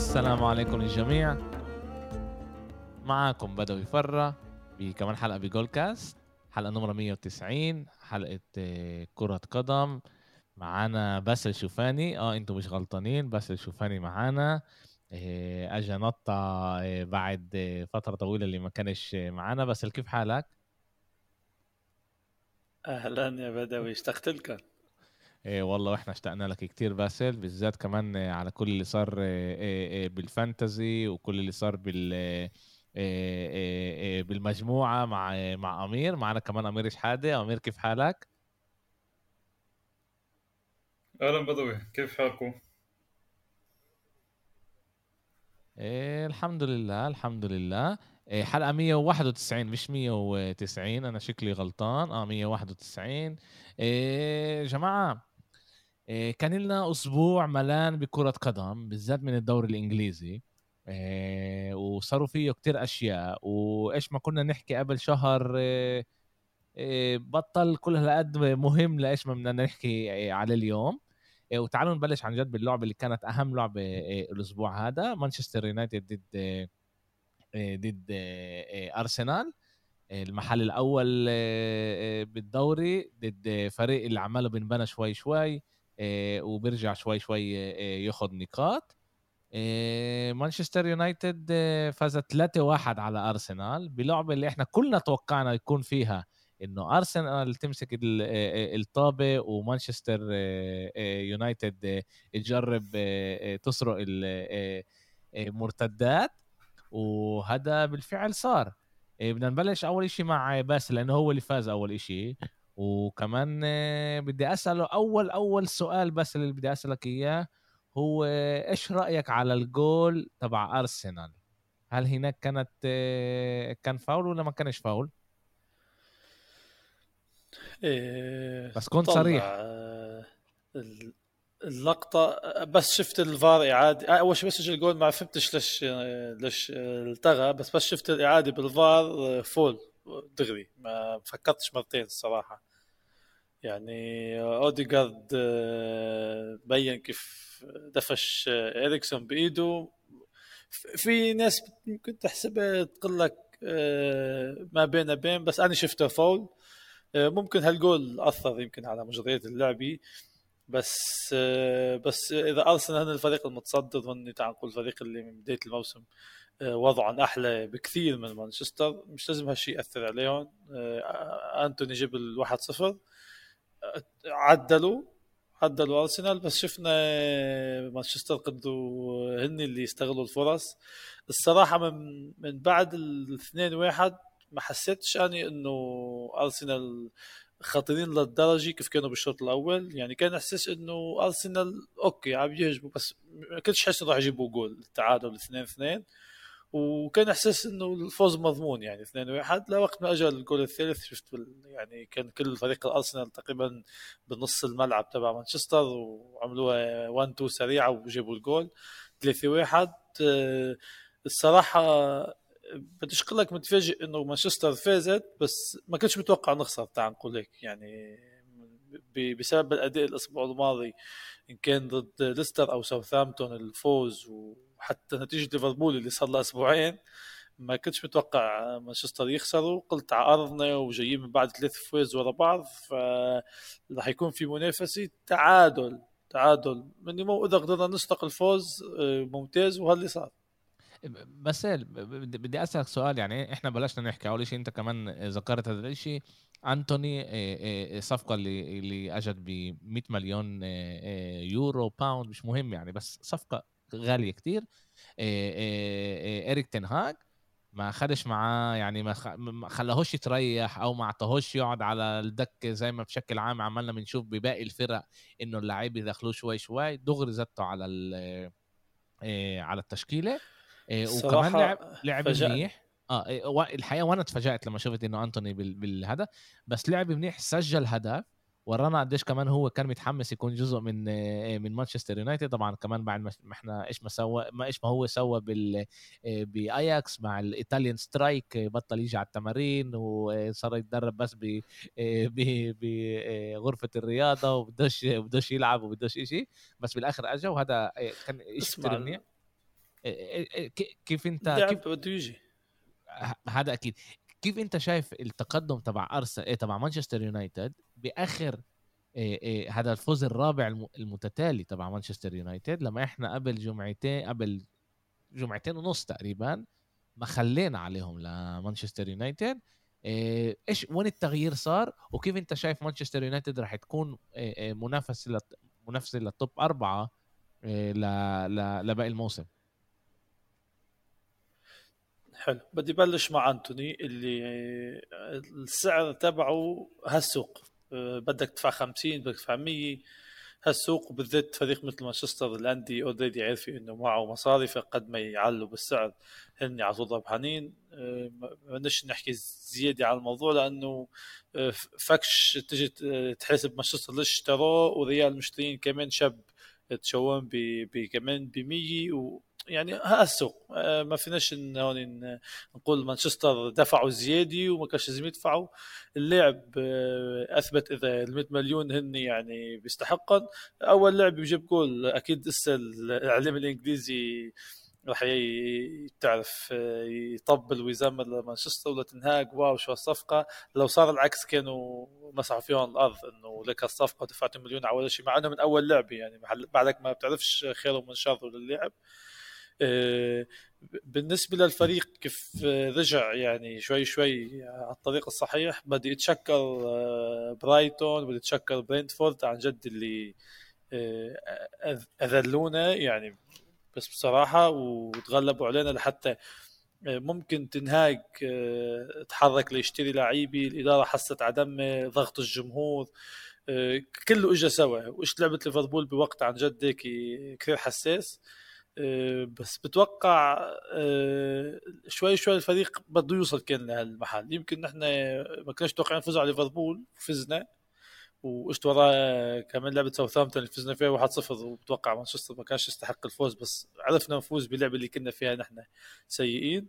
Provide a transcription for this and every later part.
السلام عليكم للجميع. معكم بدوي فرة بكمان حلقة ب Goal Cast حلقة نمرة 190 حلقة آه، كرة قدم. معانا باسل شوفاني. آه أنتم مش غلطانين باسل شوفاني معانا. آه، اجى نطة آه، بعد فترة طويلة اللي ما كانش معانا. باسل كيف حالك؟ أهلا يا بدوي. اشتقت لكم والله وإحنا اشتقنا لك كتير باسل بالذات كمان على كل اللي صار بالفانتزي وكل اللي صار بال بالمجموعة مع مع أمير. معنا كمان أمير شحاده أمير كيف حالك؟ أهلا بدوي. كيف حالكم؟ إيه الحمد لله الحمد لله. إيه حلقة 191 مش 190 أنا شكلي غلطان. آه 191 إيه جماعة إيه كان لنا أسبوع ملان بكرة قدم بالذات من الدوري الإنجليزي. إيه وصاروا فيه كتير أشياء. وإيش ما كنا نحكي قبل شهر إيه إيه بطل كل هالقد مهم لإيش ما بدنا نحكي إيه على اليوم. إيه وتعالوا نبلش عن جد باللعبة اللي كانت أهم لعبة إيه الأسبوع هذا. مانشستر يونايتد ضد إيه ضد أرسنال. المحل الأول بالدوري ضد فريق اللي عماله بنبنى شوي شوي. وبيرجع شوي شوي ياخذ نقاط. مانشستر يونايتد فاز 3-1 على أرسنال. بلعبة اللي إحنا كلنا توقعنا يكون فيها إنه أرسنال تمسك الطابة ومانشستر يونايتد تجرب تسرق المرتدات وهذا بالفعل صار. بدنا نبلش أول شيء مع باسل لأنه هو اللي فاز أول شيء وكمان آه، بدي أسأله أول أول سؤال بس اللي بدي أسألك إياه هو إيش رأيك على الجول تبع أرسنال؟ هل هناك كانت آه، كان فاول ولا ما كانش فاول؟ إيه بس كنت صريح. اللقطة بس شفت الفار إعادة أول شيء بس الجول ما فهمتش ليش ليش التغى بس بس شفت الإعادة بال VAR foul دغري ما فكرتش مرتين الصراحة. يعني اوديجارد بين كيف دفش إريكسون بإيده. في ناس ممكن تحسبها تقول لك ما بين بين بس أنا شفته فول ممكن هالجول أثر يمكن على مجريات اللعبه بس بس إذا أرسنال هن الفريق المتصدر هن تعال نقول الفريق اللي من بداية الموسم آه، وضعا أحلى بكثير من مانشستر. مش لازم هالشيء يأثر عليهم. آه، أنتوني الواحد صفر. آه، عدلوا عدلوا أرسنال بس شفنا مانشستر قدروا هن اللي يستغلوا الفرص. الصراحة من من بعد الاثنين واحد ما حسيتش أني إنه أرسنال خاطرين للدرجة كيف كانوا بالشوط الأول. يعني كان إحساس إنه أرسنال okay عم يهجموا بس ما كنتش حاسس إنه راح يجيبوا جول التعادل 2 2 وكان إحساس إنه الفوز مضمون يعني 2 1 لوقت ما اجى الجول الثالث شفت يعني كان كل فريق الأرسنال تقريبا بنص الملعب تبع مانشستر وعملوها 1 2 سريعة وجابوا الجول. 3 1 الصراحة بديش أقول لك متفاجئ إنه مانشستر فازت بس ما كنتش متوقع نخسر تعال نقول هيك يعني بسبب الأداء الأسبوع الماضي إن كان ضد ليستر أو ساوثامبتون الفوز وحتى نتيجة ليفربول اللي صار لها أسبوعين ما كنتش متوقع مانشستر يخسروا. قلت على ارضنا وجايين من بعد ثلاث فوز ورا بعض فراح يكون في منافسة. تعادل تعادل. من إذا قدرنا نسرق الفوز آه، ممتاز. وهاللي صار. بس بدي أسألك سؤال. يعني إحنا بلشنا نحكي أول شيء أنت كمان ذكرت هذا الشيء أنتوني الصفقه اللي اللي أجت ب 100 مليون يورو pound مش مهم يعني بس صفقة غالية كتير. إريك تين هاج ما خدش معاه يعني ما خلاهوش يتريح أو ما اعطاهوش يقعد على الدكه زي ما بشكل عام عملنا بنشوف بباقي الفرق إنه اللعيبه يدخلوه شوي شوي. دغري زته على على التشكيلة. وكمان لعب لعب منيح. آه الحقيقة وأنا تفاجات لما شفت إنه أنتوني بالهدف. بس لعب منيح سجل هدف. ورانا قديش كمان هو كان متحمس يكون جزء من إيه، من مانشستر يونايتد. طبعا كمان بعد ما إحنا إيش ما سوى ما إيش ما هو سوى بال إيه، بأياكس مع ال Italian strike بطل يجي على التمارين وصار يتدرب بس ب بغرفه الرياضة وبدوش بدوش يلعب وبدوش شيء بس بالآخر اجى وهذا كان شيء كثير منيح. ك- كيف أنت كيف بده يجي. هذا أكيد. كيف أنت شايف التقدم تبع ارسنال إيه تبع مانشستر يونايتد بآخر إيه إيه هذا الفوز الرابع الم- المتتالي تبع مانشستر يونايتد لما إحنا قبل جمعتين قبل جمعتين ونص تقريبا ما خلينا عليهم لمانشستر يونايتد. إيه، إيش وين التغيير صار؟ وكيف أنت شايف مانشستر يونايتد راح تكون إيه، إيه، منافس لل- منافسة لل top أربعة لباقي الموسم؟ حلو. بدي بلش مع أنتوني اللي السعر تبعه هالسوق. أه، بدك تدفع 50 بدك تدفع 100 هالسوق وبالذات فريق مثل مانشستر يونايتد already عارفين إنه معه مصاري فقد ما يعلوا بالسعر. هن على طول ربحانين أه، ما بدناش نحكي زيادة على الموضوع لأنه أه، فكش تجي تحاسب مانشستر ليش اشتروه وريال مشترين كمان شاب تشوان ب- ب- كمان ب 100 و يعني ها السوق. آه، ما فيناش هون نقول مانشستر دفعوا زياده وما كانش لازم يدفعوا. اللاعب آه، أثبت إذا ال 100 مليون هن يعني بيستحقن أول لاعب بيجيب جول أكيد لسه الاعلام الإنجليزي راح تعرف آه، يطبل ويزمر لمانشستر ولا تين هاج. wow شو الصفقة. لو صار العكس كانوا مسحوا فيهم الأرض إنه لك الصفقة ودفعت مليون على ولا شيء مع إنه من أول لعبه يعني. بعدك ما بتعرفش خيره من شره للاعب. بالنسبة للفريق كيف آه، رجع يعني شوي شوي على الطريق الصحيح بدي أتشكر آه، برايتون بدي أتشكر برينتفورد عن جد اللي آه، أذلونا يعني بس بصراحة وتغلبوا علينا لحتى آه، ممكن تنهاج آه، تحرك ليشتري لعيبي الإدارة حست عدم ضغط الجمهور آه، كله اجى سوا. وايش لعبة ليفربول بوقت عن جد هيك كثير حساس. آه، بس بتوقع آه، شوي شوي الفريق بده يوصل كان لهالمحل. يمكن نحن ما كناش متوقعين نفوز على ليفربول فزنا واجت وراه كمان لعبة ساوثهامبتون اللي فزنا فيها 1-0 وبتوقع مانشستر ما كانش يستحق الفوز بس عرفنا نفوز باللعبه اللي كنا فيها نحن سيئين.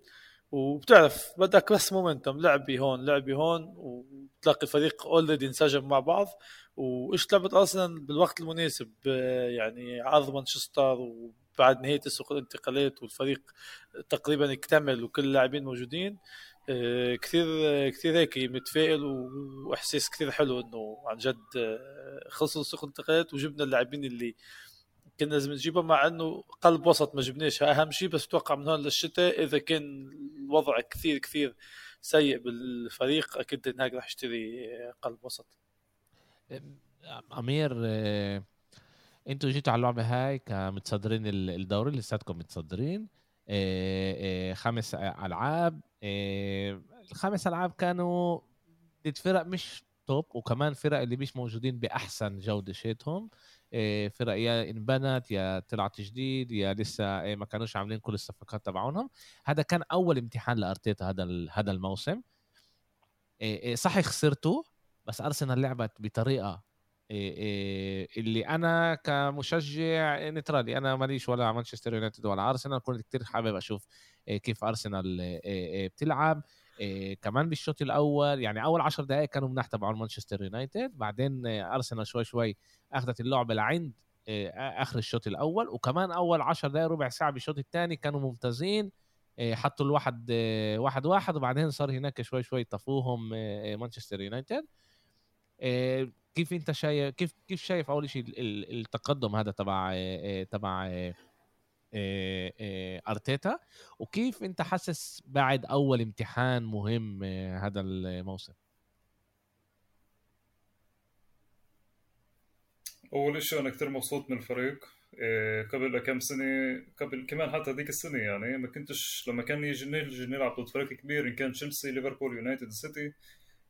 وبتعرف بدك بس momentum. لعبي هون لعبي هون وبتلاقي الفريق already انسجم مع بعض. وإيش لعبة أرسنال بالوقت المناسب؟ يعني عرض مانشستر وبعد نهاية سوق الانتقالات والفريق تقريبا اكتمل وكل اللاعبين موجودين. آه، كثير كثير هيك متفائل وإحساس كثير حلو إنه عن جد آه، خلصوا سوق الانتقالات وجبنا اللاعبين اللي كنا لازم نجيبها مع إنه قلب وسط ما جبناش. أهم شيء بس أتوقع من هون للشتاء إذا كان الوضع كثير كثير سيء بالفريق أكيد تنهاج راح يشتري قلب وسط. أمير آه، أنتوا جيتوا على اللعبة هاي كمتصدرين ال- الدوري لساتكم متصدرين. آه، آه، خمس ألعاب. الخمس ألعاب كانوا ضد فرق مش توب وكمان فرق اللي مش موجودين بأحسن جودة شيتهم. فرق يا انبنت يا طلعت جديد يا لسه آه، ما كانوش عاملين كل الصفقات تبعونهم. هذا كان أول امتحان لأرتيتا هذا هذا الموسم. آه، آه، صحيح خسرتوا بس أرسنال لعبت بطريقة اللي أنا كمشجع نترالي أنا ماليش ولا مانشستر يونايتد ولا أرسنال كنت كتير حابب أشوف كيف أرسنال بتلعب. إيه كمان بالشوط الأول يعني أول عشر دقائق كانوا مناح تبعون مانشستر يونايتد بعدين إيه أرسنال شوي شوي أخذت اللعبة لعند إيه آخر الشوط الأول وكمان أول عشر دقائق ربع ساعة بالشوط الثاني كانوا ممتازين إيه حطوا الواحد إيه واحد واحد وبعدين صار هناك شوي شوي طفوهم إيه مانشستر يونايتد. إيه كيف أنت شايف كيف كيف شايف أول شيء ال- ال- التقدم هذا تبع تبع أرتيتا. وكيف أنت حاسس بعد أول امتحان مهم إيه، هذا الموسم؟ أول شيء أنا كثير مبسوط من الفريق قبل كم سنة قبل كمان حتى هذيك السنة يعني ما كنتش لما كان يجي نلعب ضد فريق كبير إن كان تشيلسي ليفربول يونايتد سيتي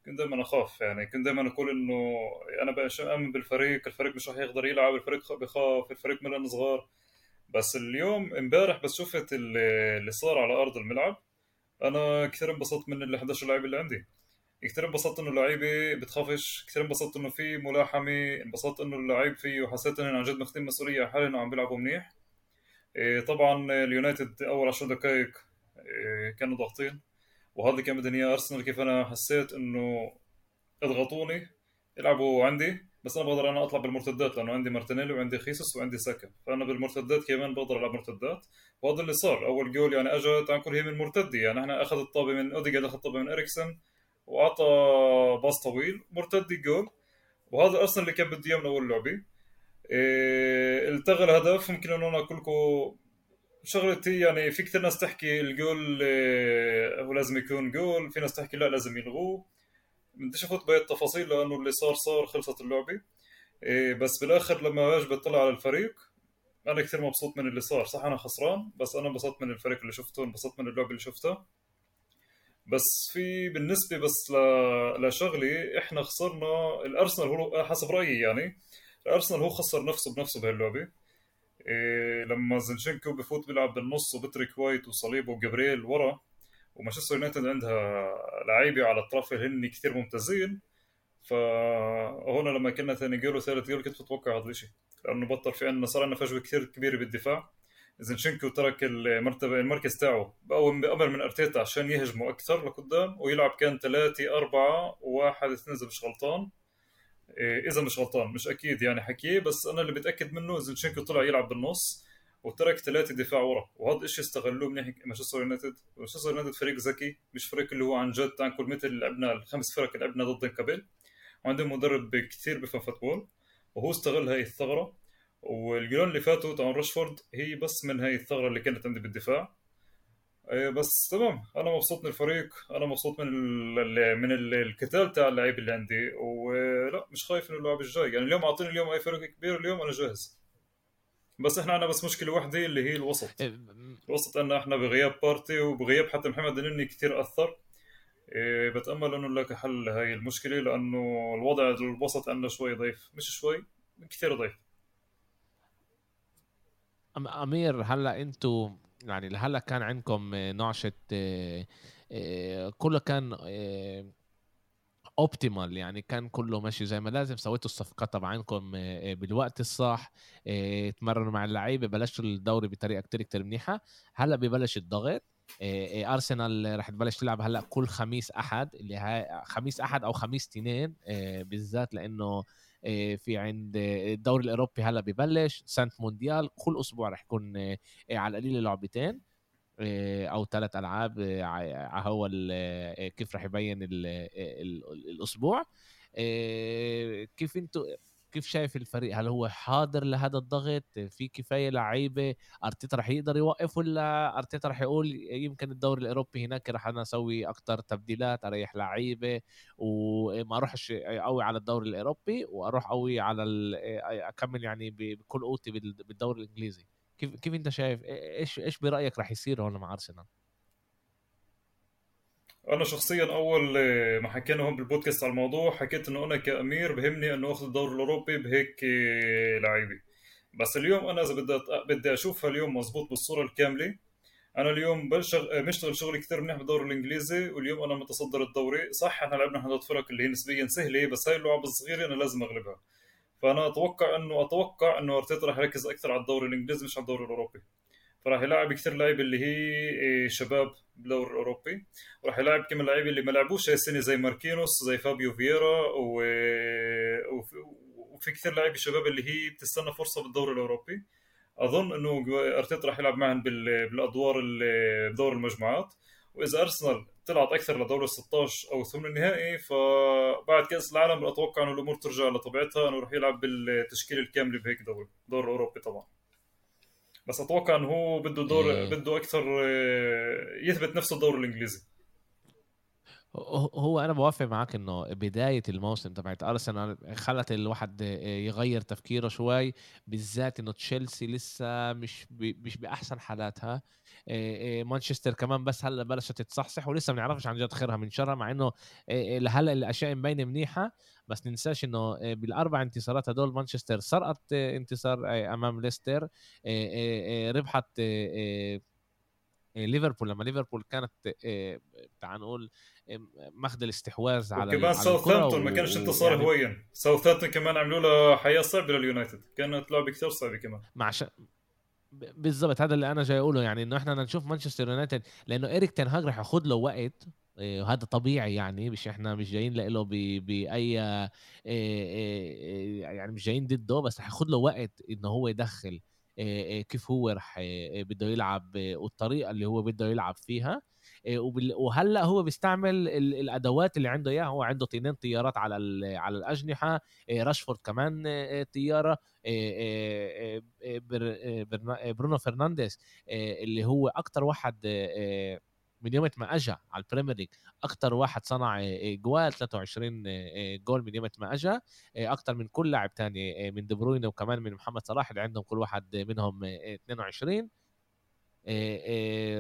كنت دائما أخاف يعني. كنت دائما أقول إنه أنا بقى امن بالفريق الفريق مش راح يقدر يلعب الفريق بخاف الفريق ملان صغار. بس اليوم امبارح بس شفت اللي صار على أرض الملعب. أنا كثير انبسطت من ال 11 لاعب اللي عندي. كثير انبسطت إنه اللعيبة بتخافش كثير انبسطت إنه في ملاحمة انبسطت إنه اللعيب فيه وحسيت انهم عن جد ماخذين مسؤولية على حالهم وعم بيلعبوا منيح. إيه، طبعا اليونايتد أول 10 دقائق إيه، كانوا ضاغطين. وهذا اللي كان بدهم اياه أرسنال كيف أنا حسيت إنه اضغطوني العبوا عندي. بس أنا بقدر أنا اطلع بالمرتدات لأنه عندي مارتينيلي وعندي خيسوس وعندي ساكا. فأنا بالمرتدات كمان بقدر ألعب مرتدات. وهذا اللي صار. أول جول يعني اجى tackle هي من مرتدي. يعني إحنا أخذ الطابة من أوديجارد أخذ الطابة من إريكسن وأعطى pass طويل. مرتدي جول. وهذا أصلا اللي كان بده إياه من أول لعبة. إيه التغى الهدف. ممكن أنه أنا أقول لكم شغلتي يعني في كثير ناس تحكي الجول إيه هو لازم يكون جول. في ناس تحكي لا لازم يلغوه. بديش أفوت بهي التفاصيل لأنه اللي صار صار خلصت اللعبة. إيه بس بالآخر لما أجي بطلع على الفريق أنا كثير مبسوط من اللي صار. صح أنا خسران بس أنا انبسطت من الفريق اللي شفته انبسطت من اللعبة اللي شفتها. بس في بالنسبة بس. لشغلي إحنا خسرنا الأرسنال هو حسب رأيي يعني الأرسنال هو خسر نفسه بنفسه بهاللعبه إيه لما زنشنكو بفوت بيلعب بالنص وبترك وايت وصليبا وجبريل ورا ومانشستر يونايتد عندها لعيبة على الطرف هن كثير ممتازين. فهون لما كنا ثاني جول وثالث جول كنت متوقع هذا الشيء لأنه بطل في عندنا صار عندنا فجوة كثير كبيرة بالدفاع. زنشنكو ترك المرتبه المركز تاعه بقوم بامر من أرتيتا عشان يهجموا أكثر لقدام ويلعب كان 3 4 1 2 إذا مش غلطان. إذا مش غلطان مش أكيد يعني حكيه بس أنا اللي بتاكد منه زنشنكو طلع يلعب بالنص. وترك ثلاثة دفاع ورا. وهذا الشيء استغلوه منيح مانشستر يونايتد. مانشستر يونايتد فريق ذكي مش فريق اللي هو عن جد تانكل مثل لعبنا الخمس فرق اللي لعبنا ضدهم قبل. وعندهم مدرب كثير بفهم football. وهو استغل هاي الثغرة. والجولين اللي فاتوا تاع راشفورد هي بس من هاي الثغرة اللي كانت عندي بالدفاع. بس تمام. أنا مبسوط من الفريق. أنا مبسوط من ال من ال القتال تاع اللعيبه اللي عندي. ولا مش خايف من اللعب الجاي. يعني اليوم أعطيني اليوم أي فريق كبير اليوم أنا جاهز. بس إحنا عندنا بس مشكلة واحدة اللي هي الوسط. الوسط عندنا إحنا بغياب بارتي وبغياب حتى محمد النني كثير أثر. إيه بتأمل إنه نلاقي حل هاي المشكلة لأنه الوضع الوسط عندنا شوي ضعيف. مش شوي كثير ضعيف. أمير هلأ أنتم يعني لهلا كان عندكم نعشة كله كان optimal يعني كان كله ماشي زي ما لازم سويتوا الصفقات تبعينكم بالوقت الصح تمرنوا مع اللعيبة بلشتوا الدوري بطريقة كتير كتير منيحة. هلأ ببلش الضغط أرسنال رح تبلش تلعب هلأ كل خميس أحد اللي هاي خميس أحد أو خميس تنين بالذات لأنه في عند الدوري الأوروبي هلأ ببلش سانت مونديال كل أسبوع رح يكون على القليل لعبتين أو ثلاث ألعاب هو كيف رح يبين ال ال الأسبوع. كيف أنتم كيف شايف الفريق؟ هل هو حاضر لهذا الضغط؟ في كفاية لعيبة؟ أرتيتا رح يقدر يوقف ولا أرتيتا رح يقول يمكن الدوري الأوروبي هناك رح أنا أسوي أكثر تبديلات أريح لعيبة وما أروحش قوي على الدوري الأوروبي وأروح قوي على أكمل يعني بكل قوتي بالدوري الإنجليزي. كيف كيف انت شايف؟ إيش إيش برأيك رح يصير هون مع أرسنال؟ أنا شخصيا أول ما حكينا هون بالبودكاست على الموضوع حكيت إنه أنا كأمير بهمني إنه أخذ الدوري الأوروبي بهيك لعيبة. بس اليوم أنا إذا بدي بدي أشوفها اليوم مزبوط بالصورة الكاملة أنا اليوم بشتغل مشتغل شغلي كثير منيح بالدوري الإنجليزي واليوم أنا متصدر الدوري. صح إحنا لعبنا إحنا ضد فرق اللي هي نسبيا سهلة بس هاي اللعب الصغيرة أنا لازم أغلبها. فأنا أتوقع انه أتوقع إنه أرتيتا رح يركز أكثر على الدوري الإنجليزي مش على الدوري الأوروبي. فراح يلعب كثير لعيبه اللي هي شباب بالدوري الأوروبي. وراح يلعب كمان لعيبه اللي ما لعبوش هاي السنة زي ماركينوس زي فابيو فييرا و... وفي كثير لعيبة شباب اللي هي بتستنى فرصة بالدوري الأوروبي. أظن إنه أرتيتا راح يلعب معهم بال... بالأدوار بدور المجموعات. وإذا أرسنال طلعت أكثر لدور ال 16 أو ثمن النهائي فبعد كأس العالم أتوقع إنه الأمور ترجع لطبيعتها إنه راح يلعب بالتشكيله الكامله بهيك دوري دور أوروبي طبعا. بس أتوقع إنه هو بده دور. بده أكثر يثبت نفسه الدور الإنجليزي. هو أنا بوافق معك إنه بداية الموسم تبعت أرسنال خلت الواحد يغير تفكيره شوي بالذات إنه تشيلسي لسه مش مش بأحسن حالاتها. مانشستر كمان بس هلا بلشت تتصحصح ولسه ما بنعرفش عن جد خيرها من شرها مع إنه لهلا الأشياء مبينة منيحة بس ننساش إنه بالأربع انتصارات هدول مانشستر سرقت انتصار أمام ليستر ربحت ليفربول لما ليفربول كانت تعال نقول ماخذ الاستحواذ على كمان ساوثهامبتون ما كانش انتصار يعني هويا. ساوثهامبتون كمان عملوا له حياة صعبة لليونايتد كانت لعبة كثير صعبة كمان. مع ش... بالضبط هذا اللي أنا جاي أقوله. يعني إنه إحنا نشوف مانشستر يونايتد لأنه اريك تنهاج رح ياخذ له وقت إيه، وهذا طبيعي يعني مش إحنا مش جايين له بأي إيه، إيه، يعني مش جايين ضده بس حياخد له وقت إنه هو يدخل كيف هو رح بده يلعب والطريقة اللي هو بده يلعب فيها. وهلا هو بيستعمل الأدوات اللي عنده إياها؟ هو عنده اثنين طيارات على على الأجنحة راشفورد كمان طيارة برونو فرنانديز اللي هو أكثر واحد من يوم ما اجى على البريمير ليج أكثر واحد صنع جوال 23 جول من يوم ما اجى أكثر من كل لاعب تاني من دي بروين وكمان من محمد صلاح اللي عندهم كل واحد منهم 22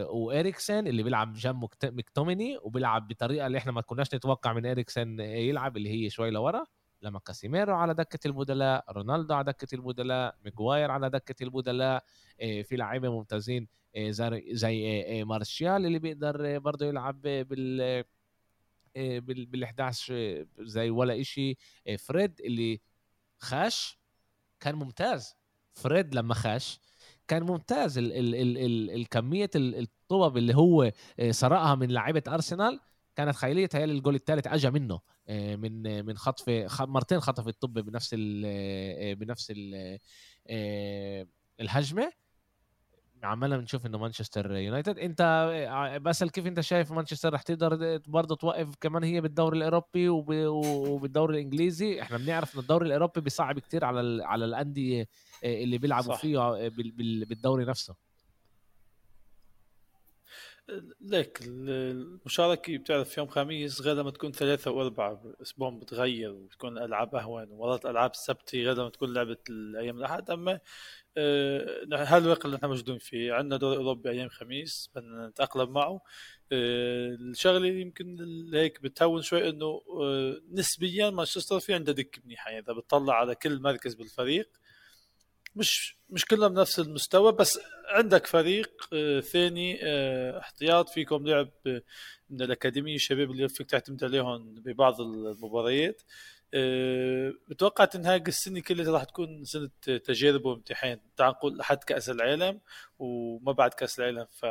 وإريكسن اللي بيلعب جنب مكتوميني وبيلعب بطريقة اللي إحنا ما كناش نتوقع من إريكسن يلعب اللي هي شوي لورا لما كاسيميرو على دكة البدلاء رونالدو على دكة البدلاء ميغواير على دكة البدلاء في لعيبه ممتازين زي مارشال اللي بيقدر برضه يلعب بال بال 11 زي ولا إشي. فريد اللي خاش كان ممتاز. فريد لما خاش كان ممتاز ال ال ال ال الكميه الطوب اللي هو سرقها من لعيبه أرسنال كانت خيالية تهيألي الجول الثالث اجى منه من من خطف مرتين خطف الطب بنفس ال بنفس ال الهجمة. عمالنا بنشوف إنه مانشستر يونايتد. أنت بسال كيف أنت شايف مانشستر رح تقدر برضه توقف كمان هي بالدوري الأوروبي وبالدوري الإنجليزي؟ إحنا بنعرف إنه الدوري الأوروبي بيصعب كتير على على الأندية اللي بيلعبوا. فيه بالدوري نفسه. ليك المشاركة بتعرف يوم خميس غير لما تكون ثلاثة وأربعة أسبوع بتغير وتكون ألعاب أهون ومرات ألعاب السبت غير لما تكون لعبة الأيام الأحد. أما هذا الوقت اللي إحنا موجودين فيه. عندنا دوري أوروبي أيام خميس بدنا نتأقلم معه. آه، الشغلة يمكن هيك بتهون شوي إنه آه، نسبيا مانشستر في عنده دكة منيحة. يعني إذا بتطلع على كل مركز بالفريق مش مش كلهم بنفس المستوى بس عندك فريق آه، ثاني احتياط. فيكم لعب من الأكاديمية الشباب اللي فيك تعتمد عليهم ببعض المباريات. بتوقع تنهاج السنة كلها راح تكون سنة تجارب وامتحان. تعال نقول لحد كأس العالم وما بعد كأس العالم. ف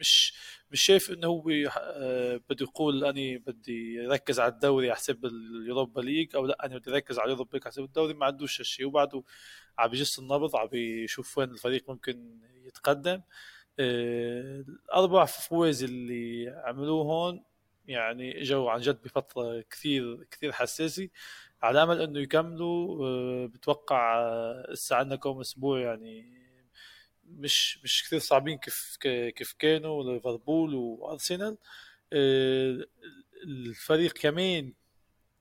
مش مش شايف إنه هو أه بده يقول أني بدي ركز على الدوري على حساب اليوروبا ليج أو لا أنا بدي ركز على اليوروبا ليج على حساب الدوري. ما عندوش هالشيء وبعده عم بيجس النبض عم بيشوف وين الفريق ممكن يتقدم. أه الأربع فوز اللي عملوه هون يعني اجوا عن جد بفتره كثير كثير حساسه على أمل إنه يكملوا آه، بتوقع لسه عندنا كم أسبوع يعني مش مش كثير صعبين كيف كيف كانوا ليفربول وأرسنال. آه، الفريق كمان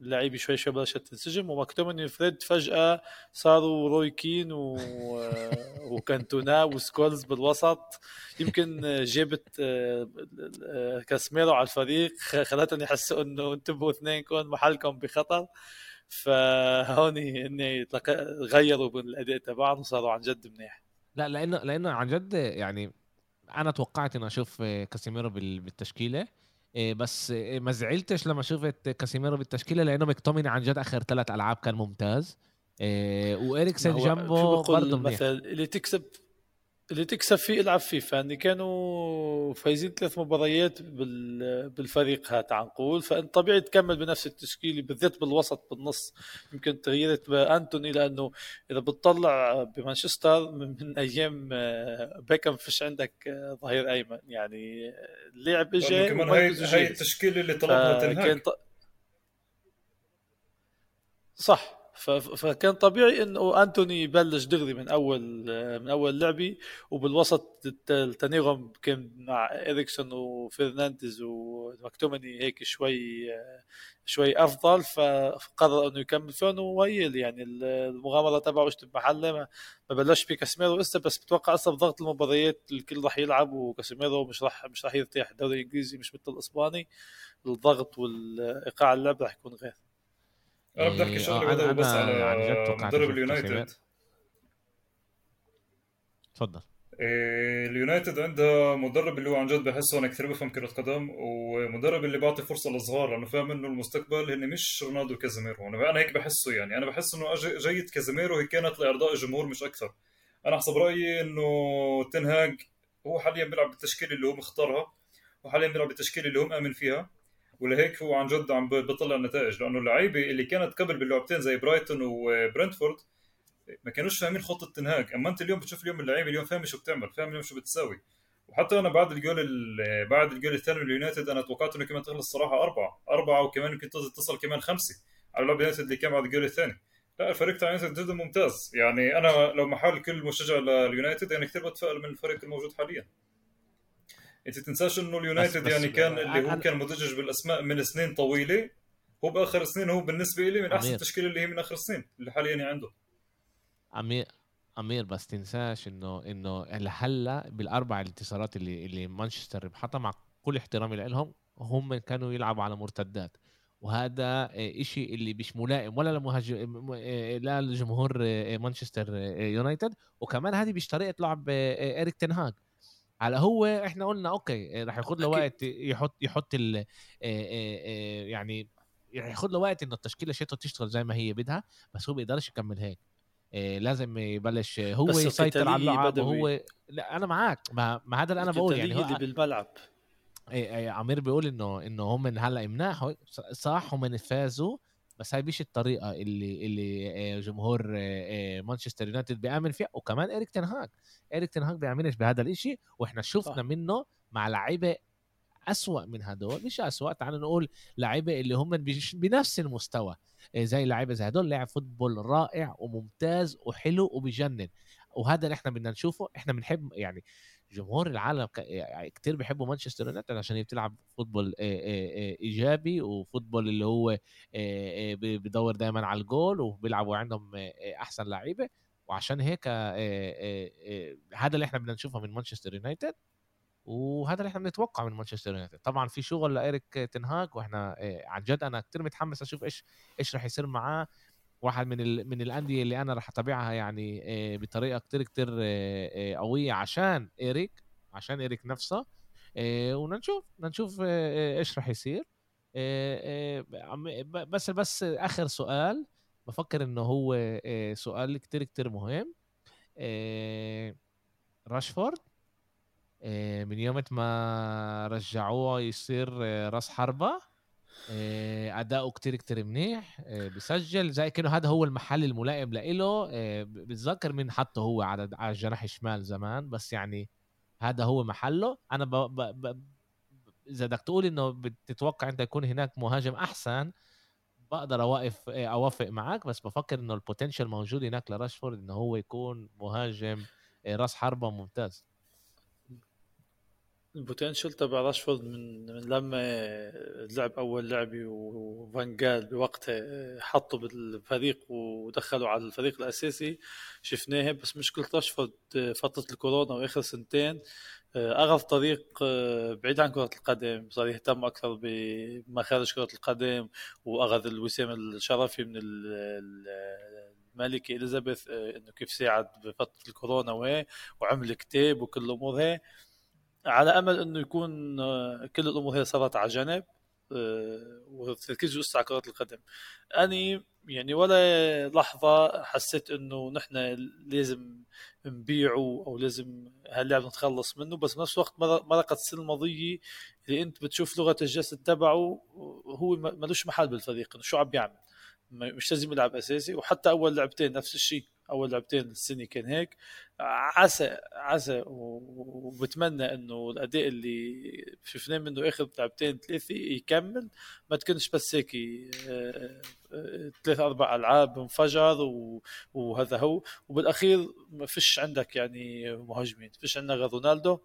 اللعيبه شوي شوي بلشت تنسجم ومكتومني فريد فجأة صاروا روي كين و... وكانتونا وسكولز بالوسط. يمكن جابت آه، كاسميرو على الفريق خلتهم يحسوا إنه انتبهوا اثنينكم محلكم بخطر. فهون هن غيروا بالأداء تبعهم وصاروا عن جد منيح. لا لأنه لأنه عن جد يعني أنا توقعت اني أشوف كاسيميرو بالتشكيلة. بس إيه، ما زعلتش لما شفت كاسيميرو بالتشكيلة لأنه مكتوميني عن جد آخر ثلاث ألعاب كان ممتاز. إيه، واريكسن جنبه برضه منيح. اللي تكسب اللي تكسب فيه العب فيفا يعني كانوا فايزين ثلاث مباريات بالفريق هذا تعال نقول فأنت طبيعي تكمل بنفس التشكيلة بالذات بالوسط بالنص. يمكن تغييرت بانتوني لأنه إذا بتطلع بمانشستر من أيام آه، بيكم فيش عندك آه، ظهير أيمن. يعني اللعب اجى كمان هي هي التشكيلة اللي طلبها تنهاج صح. فكان طبيعي إنه أنتوني يبلش دغري من أول من أول لعبه وبالوسط التناغم كان مع إريكسون وفرنانديز ومكتومني هيك شوي شوي أفضل فقرر إنه يكمل فيهم وهي يعني المغامرة تبعه اشتب محله ما, بلش بكاسيميرو لسه بس بتوقع لسه بضغط المباريات الكل راح يلعب وكاسيميرو مش راح مش راح يرتاح الدوري الإنجليزي مش مثل الإسباني الضغط والإيقاع اللعب راح يكون غير. أنا بدي أحكي شغله بدوي بس على يعني مدرب اليونايتد. تفضل. إيه اليونايتد عنده مدرب اللي هو عن جد بحسه أنا كثير بفهم كرة قدم ومدرب اللي بيعطي فرصة للصغار لأنه فاهم إنه المستقبل هن مش رونالدو كازيميرو أنا أنا هيك بحسه يعني. أنا بحس إنه جيبة كازيميرو هي كانت لارضاء الجمهور مش أكثر. أنا حسب رأيي إنه تنهاج هو حاليا بيلعب بالتشكيلة اللي هو مختارها وحاليا بيلعب بالتشكيلة اللي هو مأمن فيها. ولهيك هو عن جد عم بيطلع النتائج لأنه اللعيبة اللي كانت قبل باللعبتين زي برايتون وبرنتفورد ما كانوش فاهمين خطة تنهاج. أما أنت اليوم بتشوف اليوم اللعيبة اليوم فاهم شو بتعمل فاهم اليوم شو بتساوي. وحتى أنا بعد الجول بعد الجول الثاني اليونايتد أنا توقعت إنه كمان تخلص الصراحه أربعة أربعة وكمان يمكن تصل كمان خمسة على لعب اليونايتد اللي كان بعد الجول الثاني. لا الفريق تاع اليونايتد جدا ممتاز. يعني أنا لو محل كل مشجع لليونايتد يعني كثير بتفائل من الفريق الموجود حاليا. انت تنساش إنه اليونايتد يعني كان اللي هو كان مدجج بالأسماء من سنين طويلة. هو بآخر سنين هو بالنسبة لي من أحسن التشكيلة اللي هي من آخر السنين اللي حاليا يعني عنده. امير امير بس تنساش انه إنه لهلا بالأربع انتصارات اللي اللي مانشستر ربحتها مع كل احترامي لهم هم كانوا يلعبوا على مرتدات. وهذا إشي اللي مش ملائم ولا لمهاجم لا لجمهور مانشستر يونايتد. وكمان هذه مش طريقة لعب اريك تنهاج على هو إحنا قلنا okay راح ياخذ له وقت يحط يحط ال يعني ياخذ له وقت انه التشكيلة شيطه تشتغل زي ما هي بدها بس هو بيقدرش يكمل هيك. لازم يبلش هو يسيطر على اللعب وهو لا أنا معك ما, ما هذا اللي أنا بقول يعني هو اللي بالملعب. عمير بيقول إنه إنه هم هلأ مناح صح هم فازوا بس هاي مش الطريقة اللي اللي جمهور مانشستر يونايتد بيأمن فيها. وكمان اريك تنهاج اريك تنهاج بيامنش بهذا الإشي وإحنا شفنا صح. منه مع لعيبة أسوأ من هدول. مش أسوأ تعال نقول لعيبة اللي هم بنفس المستوى زي لعيبة زي هدول. لعب football رائع وممتاز وحلو وبجنن وهذا اللي إحنا بدنا نشوفه. إحنا بنحب يعني جمهور العالم يعني كتير بيحبوا مانشستر يونايتد عشان هي بتلعب football إيجابي و football اللي هو بيدور دائما على الجول وبيلعبوا عندهم أحسن لعيبه وعشان هيك هذا اللي إحنا بدنا نشوفه من مانشستر يونايتد وهذا اللي إحنا بنتوقعه من مانشستر يونايتد. طبعا في شغل لإيريك تنهاج وإحنا عن جد أنا كتير متحمس أشوف إيش إيش رح يصير معاه. واحد من ال... من الأندية اللي أنا راح أتابعها يعني بطريقة كتير كتير قوية عشان إيريك عشان إيريك نفسه. ونشوف نشوف إيش راح يصير. بس بس آخر سؤال بفكر إنه هو سؤال كتير كتير مهم. راشفورد من يوم ما رجعوه يصير راس حربة. أداؤه كتير كتير منيح بسجل زي كأنه هذا هو المحل الملائم لإله بتذكر مين حطه هو على على الجناح الشمال زمان بس يعني هذا هو محله. أنا ب... ب... ب... إذا بدك تقول إنه بتتوقع أنت يكون هناك مهاجم أحسن بقدر أوقف أوافق معك بس بفكر إنه ال potential موجود هناك لراشفورد إنه هو يكون مهاجم راس حربة ممتاز. ال potential تبع راشفورد من من لما لعب أول لعبة وفان جال بوقتها حطه بالفريق ودخله على الفريق الأساسي. شفناها بس مشكله راشفورد فترة الكورونا وآخر سنتين اخذ طريق بعيد عن كرة القدم. صار يهتم أكثر بمخارج كرة القدم وأخذ الوسام الشرفي من الملكة إليزابيث إنه كيف ساعد بفترة الكورونا وهي وعمل كتاب وكل الأمور هي على أمل أنه يكون آه، كل الأمور هي صارت على جنب آه، وتركيز على كرة القدم. أني يعني ولا لحظة حسيت أنه نحن لازم نبيعه أو لازم هاللاعب نتخلص منه بس بنفس الوقت مرقت السنة الماضية اللي أنت بتشوف لغة الجسد تبعه هو ملوش محل بالفريق شو عم بيعمل؟ مش لازم يلعب أساسي وحتى أول لعبتين نفس الشيء. أول لعبتين السنة كان هيك. عسى عسى وبتمنى إنه الأداء اللي شفناه منه آخر لعبتين ثلاثة يكمل. ما تكونش بس هيك آه، آه، ثلاث أربع ألعاب انفجر وهذا هو. وبالأخير ما فيش عندك يعني مهاجمين فيش عندنا غير رونالدو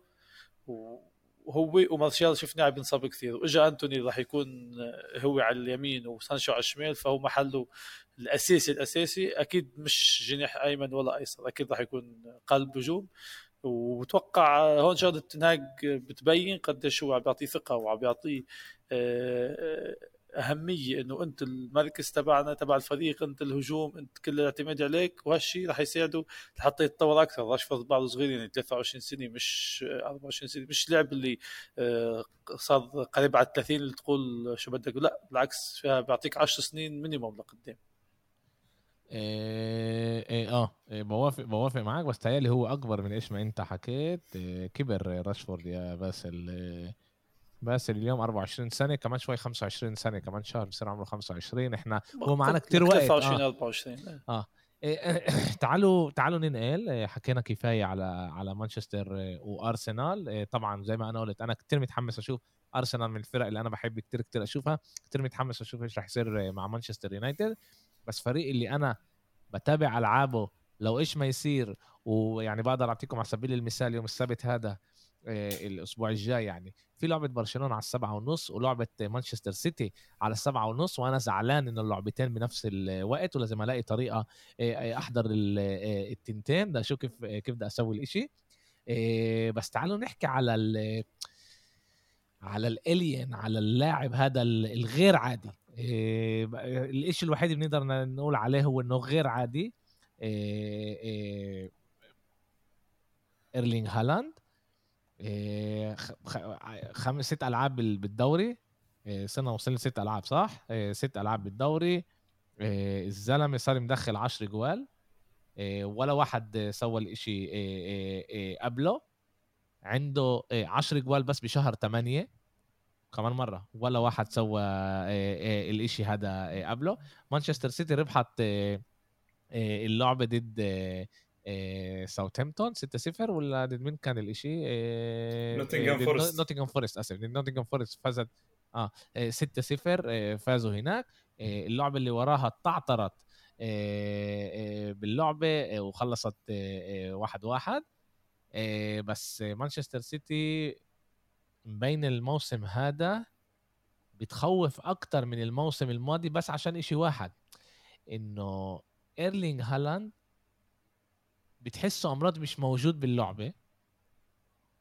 وهو ومارشال شفناه عم ينصاب كثير واجا أنتوني راح يكون هو على اليمين وسانشو على الشمال فهو محله الأساسي الأساسي. أكيد مش جناح أيمن ولا أيسر أكيد راح يكون قلب هجوم. وبتوقع هون شغلة تنهاج بتبين قديش هو عم بيعطيه ثقة وعم بيعطيه آه، أهمية إنه أنت المركز تبعنا تبع الفريق أنت الهجوم أنت كل الاعتماد عليك وهالشيء رح يساعده لحتى يتطور أكثر. راشفورد بعده صغير يعني 23 سنة مش 24 سنة مش لاعب اللي آه، صار قريب على 30 اللي تقول شو بدك. لا بالعكس فيها بيعطيك 10 سنين مينيموم لقدام. إيه إيه آه إيه بوافق بوافق معاك بس تهيألي هو أكبر من إيش ما أنت حكيت. إيه كبر راشفورد يا باسل. إيه باسل اليوم 24 سنة كمان شوي 25 سنة كمان شهر بصير عمره 25 إحنا هو معنا كتير وقت. 23 آه. 24 آه. إيه، إيه، تعالوا تعالوا ننقل. إيه، حكينا كفاية على على مانشستر إيه، وأرسنال. إيه، طبعا زي ما أنا قلت أنا كتير متحمس أشوف أرسنال من الفرق اللي أنا بحب كتير كتير أشوفها. كتير متحمس أشوف إيش رح يصير إيه، مع مانشستر يونايتد. بس فريق اللي أنا بتابع ألعابه لو إيش ما يصير ويعني بقدر أعطيكم على سبيل المثال يوم السبت هذا إيه، الأسبوع الجاي يعني. في لعبة برشلونة على السبعة ونص ولعبة مانشستر سيتي على السبعة ونص وأنا زعلان إن اللعبتين بنفس الوقت ولازم ألاقي طريقة إيه، إيه، أحضر ال- التنتين. بدي أشوف كيف كيف بدي أسوي الإشي. بس تعالوا نحكي على ال على الالين على اللاعب هذا ال- الغير عادي. الإشي الوحيد اللي بنقدر نقول عليه هو إنه غير عادي إيرلينغ هالاند. خمس ست ألعاب بال- بالدوري. صرنا وصلنا ست ألعاب صح؟ ست ألعاب بالدوري. الزلمة صار مدخل 10 جوال. ولا واحد سوى الإشي قبله. عنده إيه، 10 جوال بس بشهر 8 كمان مرة. ولا واحد سوى الإشي هذا قبله. مانشستر سيتي ربحت اللعبة ضد إيه، إيه، ساوثهامبتون 6-0 ولا ضد مين كان الإشي؟ إيه، نوتنغهام فورست. نوتنغهام فورست آسف نوتنغهام فورست فازت آه إيه، 6-0 إيه، فازوا هناك. اللعبة اللي وراها تعثرت إيه، باللعبة وخلصت إيه، إيه، واحد واحد. إيه، بس مانشستر سيتي مبين الموسم هذا بتخوف أكتر من الموسم الماضي بس عشان إشي واحد إنه ايرلينغ هالاند بتحسه أمراض مش موجود باللعبة.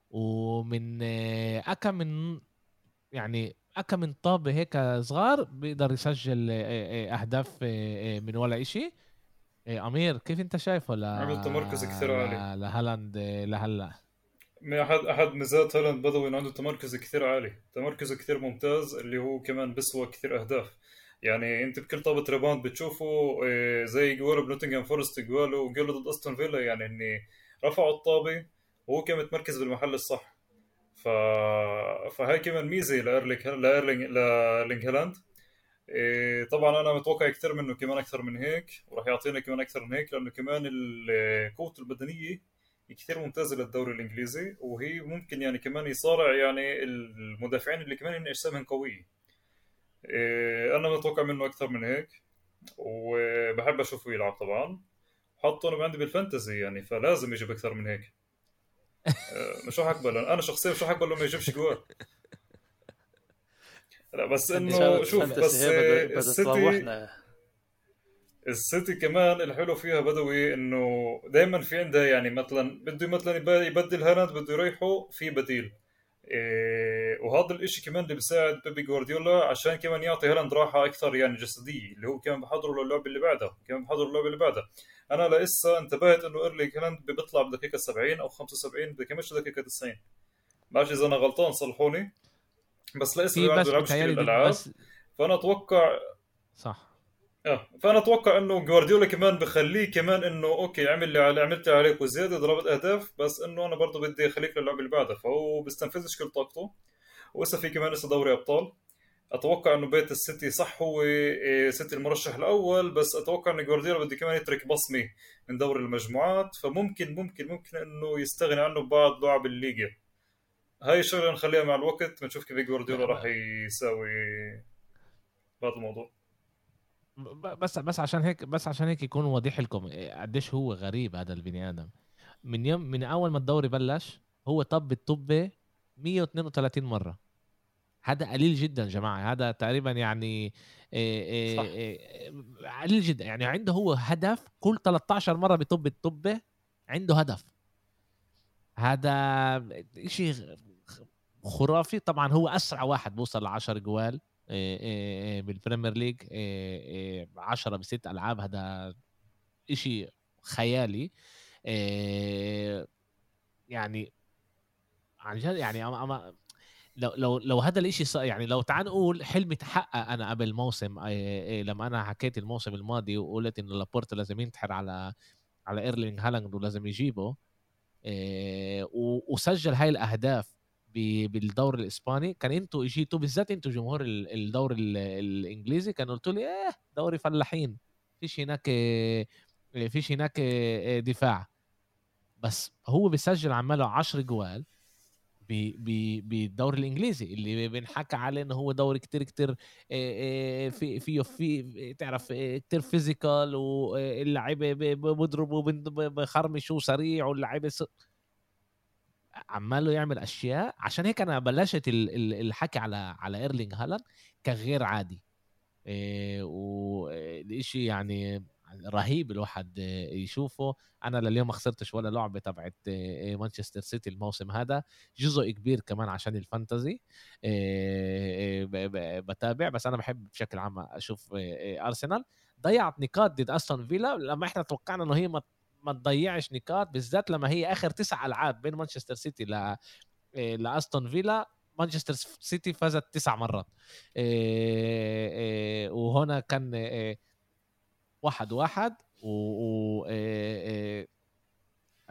ومن آه، أكا من يعني أكا من طابة هيك صغار بيقدر يسجل آه، آه، أهداف من ولا آه، أمير كيف أنت شايفه؟ ل عمل تمركز كثير عالي. لهالاند لهلا. من أحد أحد ميزات هالاند بدوي إنه عنده تمركز كثير عالي. تمركزه كثير ممتاز اللي هو كمان بسوى كثير أهداف. يعني انت بكل طابة rebound بتشوفه إيه، زي جواله بنوتنغهام فورست goal ه و goal ه ضد أستون فيلا يعني إني رفعوا الطابة وهو كان متمركز بالمحل الصح. ف... فهي كمان ميزة لإيرلينج لإيرلينج لإيرلينج هالاند. إيه، طبعا أنا متوقع كثير منه كمان أكثر من هيك وراح يعطينا كمان أكثر من هيك لأنه كمان قوته البدنية كثير ممتازة للدوري الإنجليزي وهي ممكن يعني كمان يصارع يعني المدافعين اللي كمان أجسامهم قوية. أنا متوقع منه أكثر من هيك وبحب أشوفه يلعب طبعا. حطه أنا عندي بالفانتزي يعني فلازم يجيب أكثر من هيك. مش راح اقبل أنا شخصيا مش راح اقبل ما يجيبش جوال؟ لا بس إنه شوف بس السيتي السيتي كمان الحلو فيها بدوي إنه دائما في عندها يعني مثلا بده مثلا يب- يبدل هالاند بده يريحه في بديل. إيه وهذا الإشي كمان اللي بيساعد بيبي جوارديولا عشان كمان يعطي هالاند راحة أكثر يعني جسدية اللي هو كمان بحضره للعبه اللي بعدها كمان بحضره للعبه اللي بعدها. أنا لسه انتبهت إنه إيرلينج هالاند بيطلع بدقيقة 70 أو 75 بكملش دقيقة 90 ما بعرف إذا أنا غلطان صلحوني. بس لسه ما بس بيلعبش ضد الالعاب فأنا أتوقع صح. آه فأنا أتوقع إنه جوارديولا كمان بخليه كمان إنه okay عمل اللي على عملت عليك وزيادة ضربت أهداف بس إنه أنا برضه بدي أخليك للعب اللي بعدها فهو بيستنفذش كل طاقته. وإسا في كمان لسه دوري أبطال. أتوقع إنه بيت السيتي صح هو إيه، سيتي المرشح الأول بس أتوقع إنه جوارديولا بده كمان يترك بصمة من دوري المجموعات فممكن ممكن ممكن إنه يستغني عنه ببعض لعب الليغا هاي الشغلة نخليها مع الوقت بنشوف كيف جوارديولا راح يساوي بهذا الموضوع. بس بس عشان هيك بس عشان هيك يكون واضح لكم إيه قديش هو غريب هذا البني آدم. من يوم من أول ما الدوري بلش هو طب الطبة 132 مرة. هذا قليل جدا جماعة. هذا تقريبا يعني إيه إيه صح. إيه قليل جدا. يعني عنده هو هدف كل 13 مرة بطب الطبة عنده هدف. هذا شيء خرافي. طبعا هو أسرع واحد بوصل ل 10 جوال. بالبريمير ليج 10 بست ألعاب هذا إشي خيالي. إيه يعني عن جد يعني أما لو لو لو هذا الإشي يعني لو تعال نقول حلمي تحقق أنا قبل موسم إيه إيه لما أنا حكيت الموسم الماضي وقلت إنه لابورتا لازم ينتحر على على ايرلينج هالاند ولازم يجيبه وسجل هاي الأهداف بالدوري الإسباني. كان أنتوا اجيتوا بالذات أنتوا جمهور الدوري الإنجليزي كانوا قلتوا لي إيه دوري فلاحين فيش هناك فيش هناك دفاع. بس هو بيسجل عماله 10 جوال بالدوري الإنجليزي. اللي بنحكى عليه إنه هو دوري كتير كتير في فيه في تعرف كتير physical واللعيبه بيضربوا بخرمشوا سريع واللعيبة عماله يعمل أشياء عشان هيك أنا بلشت الحكي على على إيرلينج هالاند كغير عادي. والشيء يعني رهيب الواحد يشوفه. أنا لليوم ما خسرتش ولا لعبة تبعت مانشستر سيتي الموسم هذا. جزء كبير كمان عشان الفانتزي. بتابع. بس أنا بحب بشكل عام أشوف أرسنال. ضيعت نقاط ضد أستون فيلا. لما إحنا توقعنا إنه هي ما ما تضيعش نقاط بالذات لما هي آخر تسع ألعاب بين مانشستر سيتي ل لأستون فيلا. مانشستر سيتي فازت تسع مرات. وهنا كان واحد واحد و,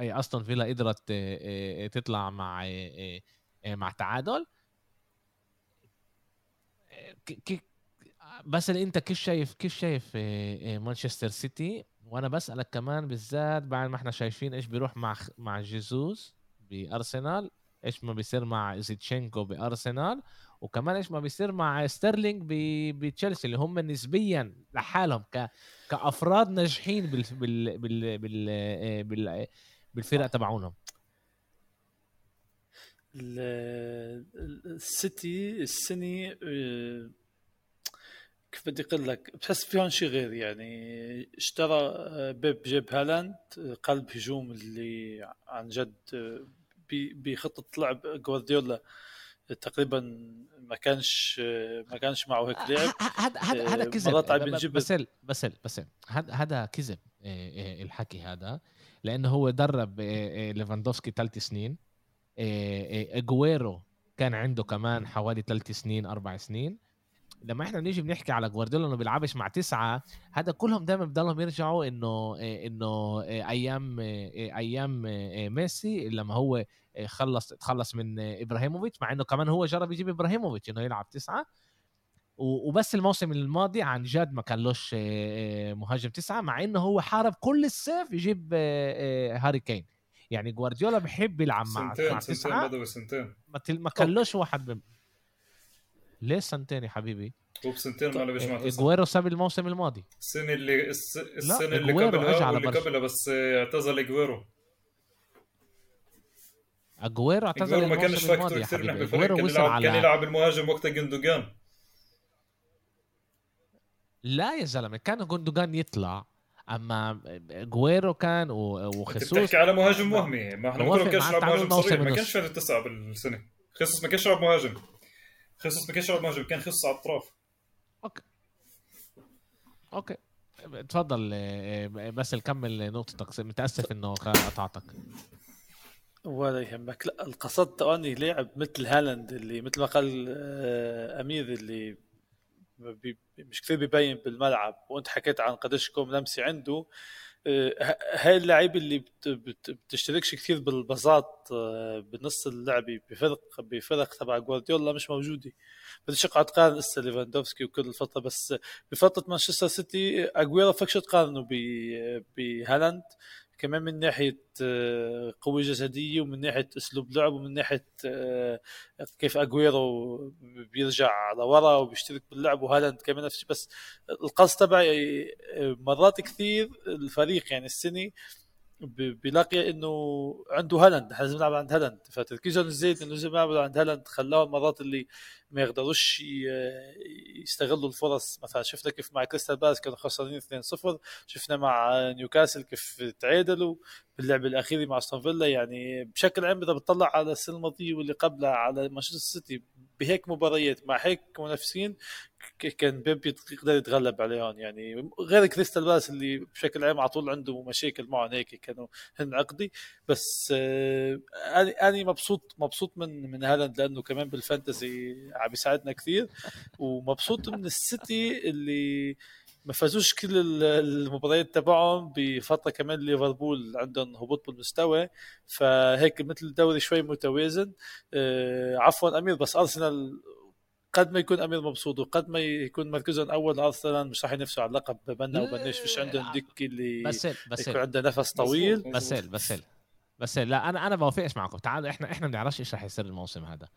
أي أستون فيلا قدرت تطلع مع مع تعادل. بس أنت كيف شايف كيف شايف مانشستر سيتي؟ وأنا بسألك كمان بالذات بعد ما إحنا شايفين إيش بيروح مع مع جيزوس بأرسنال إيش ما بيصير مع زينتشينكو بأرسنال وكمان إيش ما بيصير مع ستيرلينج بتشيلسي اللي هم نسبيا لحالهم ك كأفراد ناجحين بال بال بال بال, آه، بال... بالفرق تبعونهم. السيتي السنة آه، كيف بدي أقول لك؟ بحس فيهم شيء غير يعني. اشترى آه، بيب جيب هالاند قلب هجوم اللي عن جد بخطة لعب جوارديولا تقريبا ما كانش ما كانش معه هيك لعب. هذا هذا هذا كذب بس بس بس هذا هذا كذب الحكي هذا. لأنه هو درب ليفاندوفسكي ثلاث سنين. أجويرو كان عنده كمان حوالي ثلاث سنين أربع سنين. لما إحنا بنيجي بنحكي على جوارديولا انه بيلعبش مع تسعة هذا كلهم دائما بضلهم يرجعوا إنه إنه أيام أيام ميسي لما هو خلص تخلص من إبراهيموفيتش مع إنه كمان هو جرب يجيب إبراهيموفيتش إنه يلعب تسعة. وبس الموسم الماضي عن جد ما كان لوش مهاجم تسعة مع إنه هو حارب كل الصيف يجيب هاري كين. يعني جوارديولا بحب يلعب مع سنتين مع تسعة. سنتين سنتين. ما كان لوش واحد ليه سنتين يا حبيبي؟ هو بسنتين ما لعبش مع تسعه أجويرو ساب الموسم الماضي. السنة اللي السنة اللي قبلها واللي قبلها بس اعتزل اجويرو اجويرو اعتزل ما كانش factor كثير نحن بالفريق كان يلعب على... كان يلعب المهاجم وقتها جندوجان. لا يا زلمة كان جندوجان يطلع أما أجويرو كان وخيسوس بتحكي على مهاجم وهمي. ما إحنا ما كانش يلعب مهاجم صريح. ما كانش فارق تسعة بالسنة. خيسوس ما كانش يلعب مهاجم. خيسوس ما كانش يلعب مهاجم كان خيسوس على الأطراف. أوكي أوكي. تفضل بس نكمل نقطتك. متأسف إنه قطعتك. ولا يهمك. لا القصد تاني لاعب مثل هالاند اللي مثل ما قال آه، أمير اللي مش كثير ببين بالملعب. وأنت حكيت عن قديش كوم لمسي عنده. آه، هاي اللعيبة اللي بتشتركش كثير بالباسات آه، بنص اللعبة بفرق بفرق تبع جوارديولا مش موجودة. بديش اقعد قارن لسه ليفاندوفسكي وكل الفترة بس بفترة مانشستر سيتي أجويرو فكش تقارنه بهالاند. كمان من ناحية آه، قوة جسدية ومن ناحية أسلوب لعب ومن ناحية آه، كيف اجويرو بيرجع لورا وبيشترك باللعب. وهالاند كمان نفس بس القصد تبعي آه، مرات كثير الفريق يعني السنة بيلاقي إنه عنده هالاند لازم يلعب عند هالاند. فتركيزهم الزايد إنه لازم يلعب عند هالاند. خلاهم المرات اللي ما يقدروش يستغلوا الفرص. مثلا شفنا كيف مع كريستال بالاس كانوا خسرانين 2-0 شفنا مع نيوكاسل كيف تعادلوا باللعب الأخير مع أستون فيلا. يعني بشكل عام إذا بتطلع على السنة الماضيه واللي قبلها على مانشستر سيتي بهيك مباريات مع هيك منافسين كان بيب يقدر يتغلب عليهم يعني غير كريستال بالاس اللي بشكل عام على طول عنده مشاكل معهم هيك كانوا هن عقدي. بس آه أنا أنا مبسوط مبسوط من من هالاند لأنه كمان بال fantasy عم يساعدنا كثير. ومبسوط من السيتي اللي ما فازوش كل ال- المباريات تبعهم بفترة كمان ليفربول عندهم هبوط بالمستوى. فهيك مثل الدوري شوي متوازن. آه، عفوا أمير بس أرسنال قد ما يكون أمير مبسوط وقد ما يكون مركزهم أول أرسنال مش راح ينافسوا على اللقب بنا وبناش فيش عندهم دك اللي بس بس يكون عنده نفس طويل. مظبوط. بس بس لا أنا أنا بوافقش معكم. تعالوا إحنا إحنا ما بنعرفش إيش رح يصير الموسم هذا.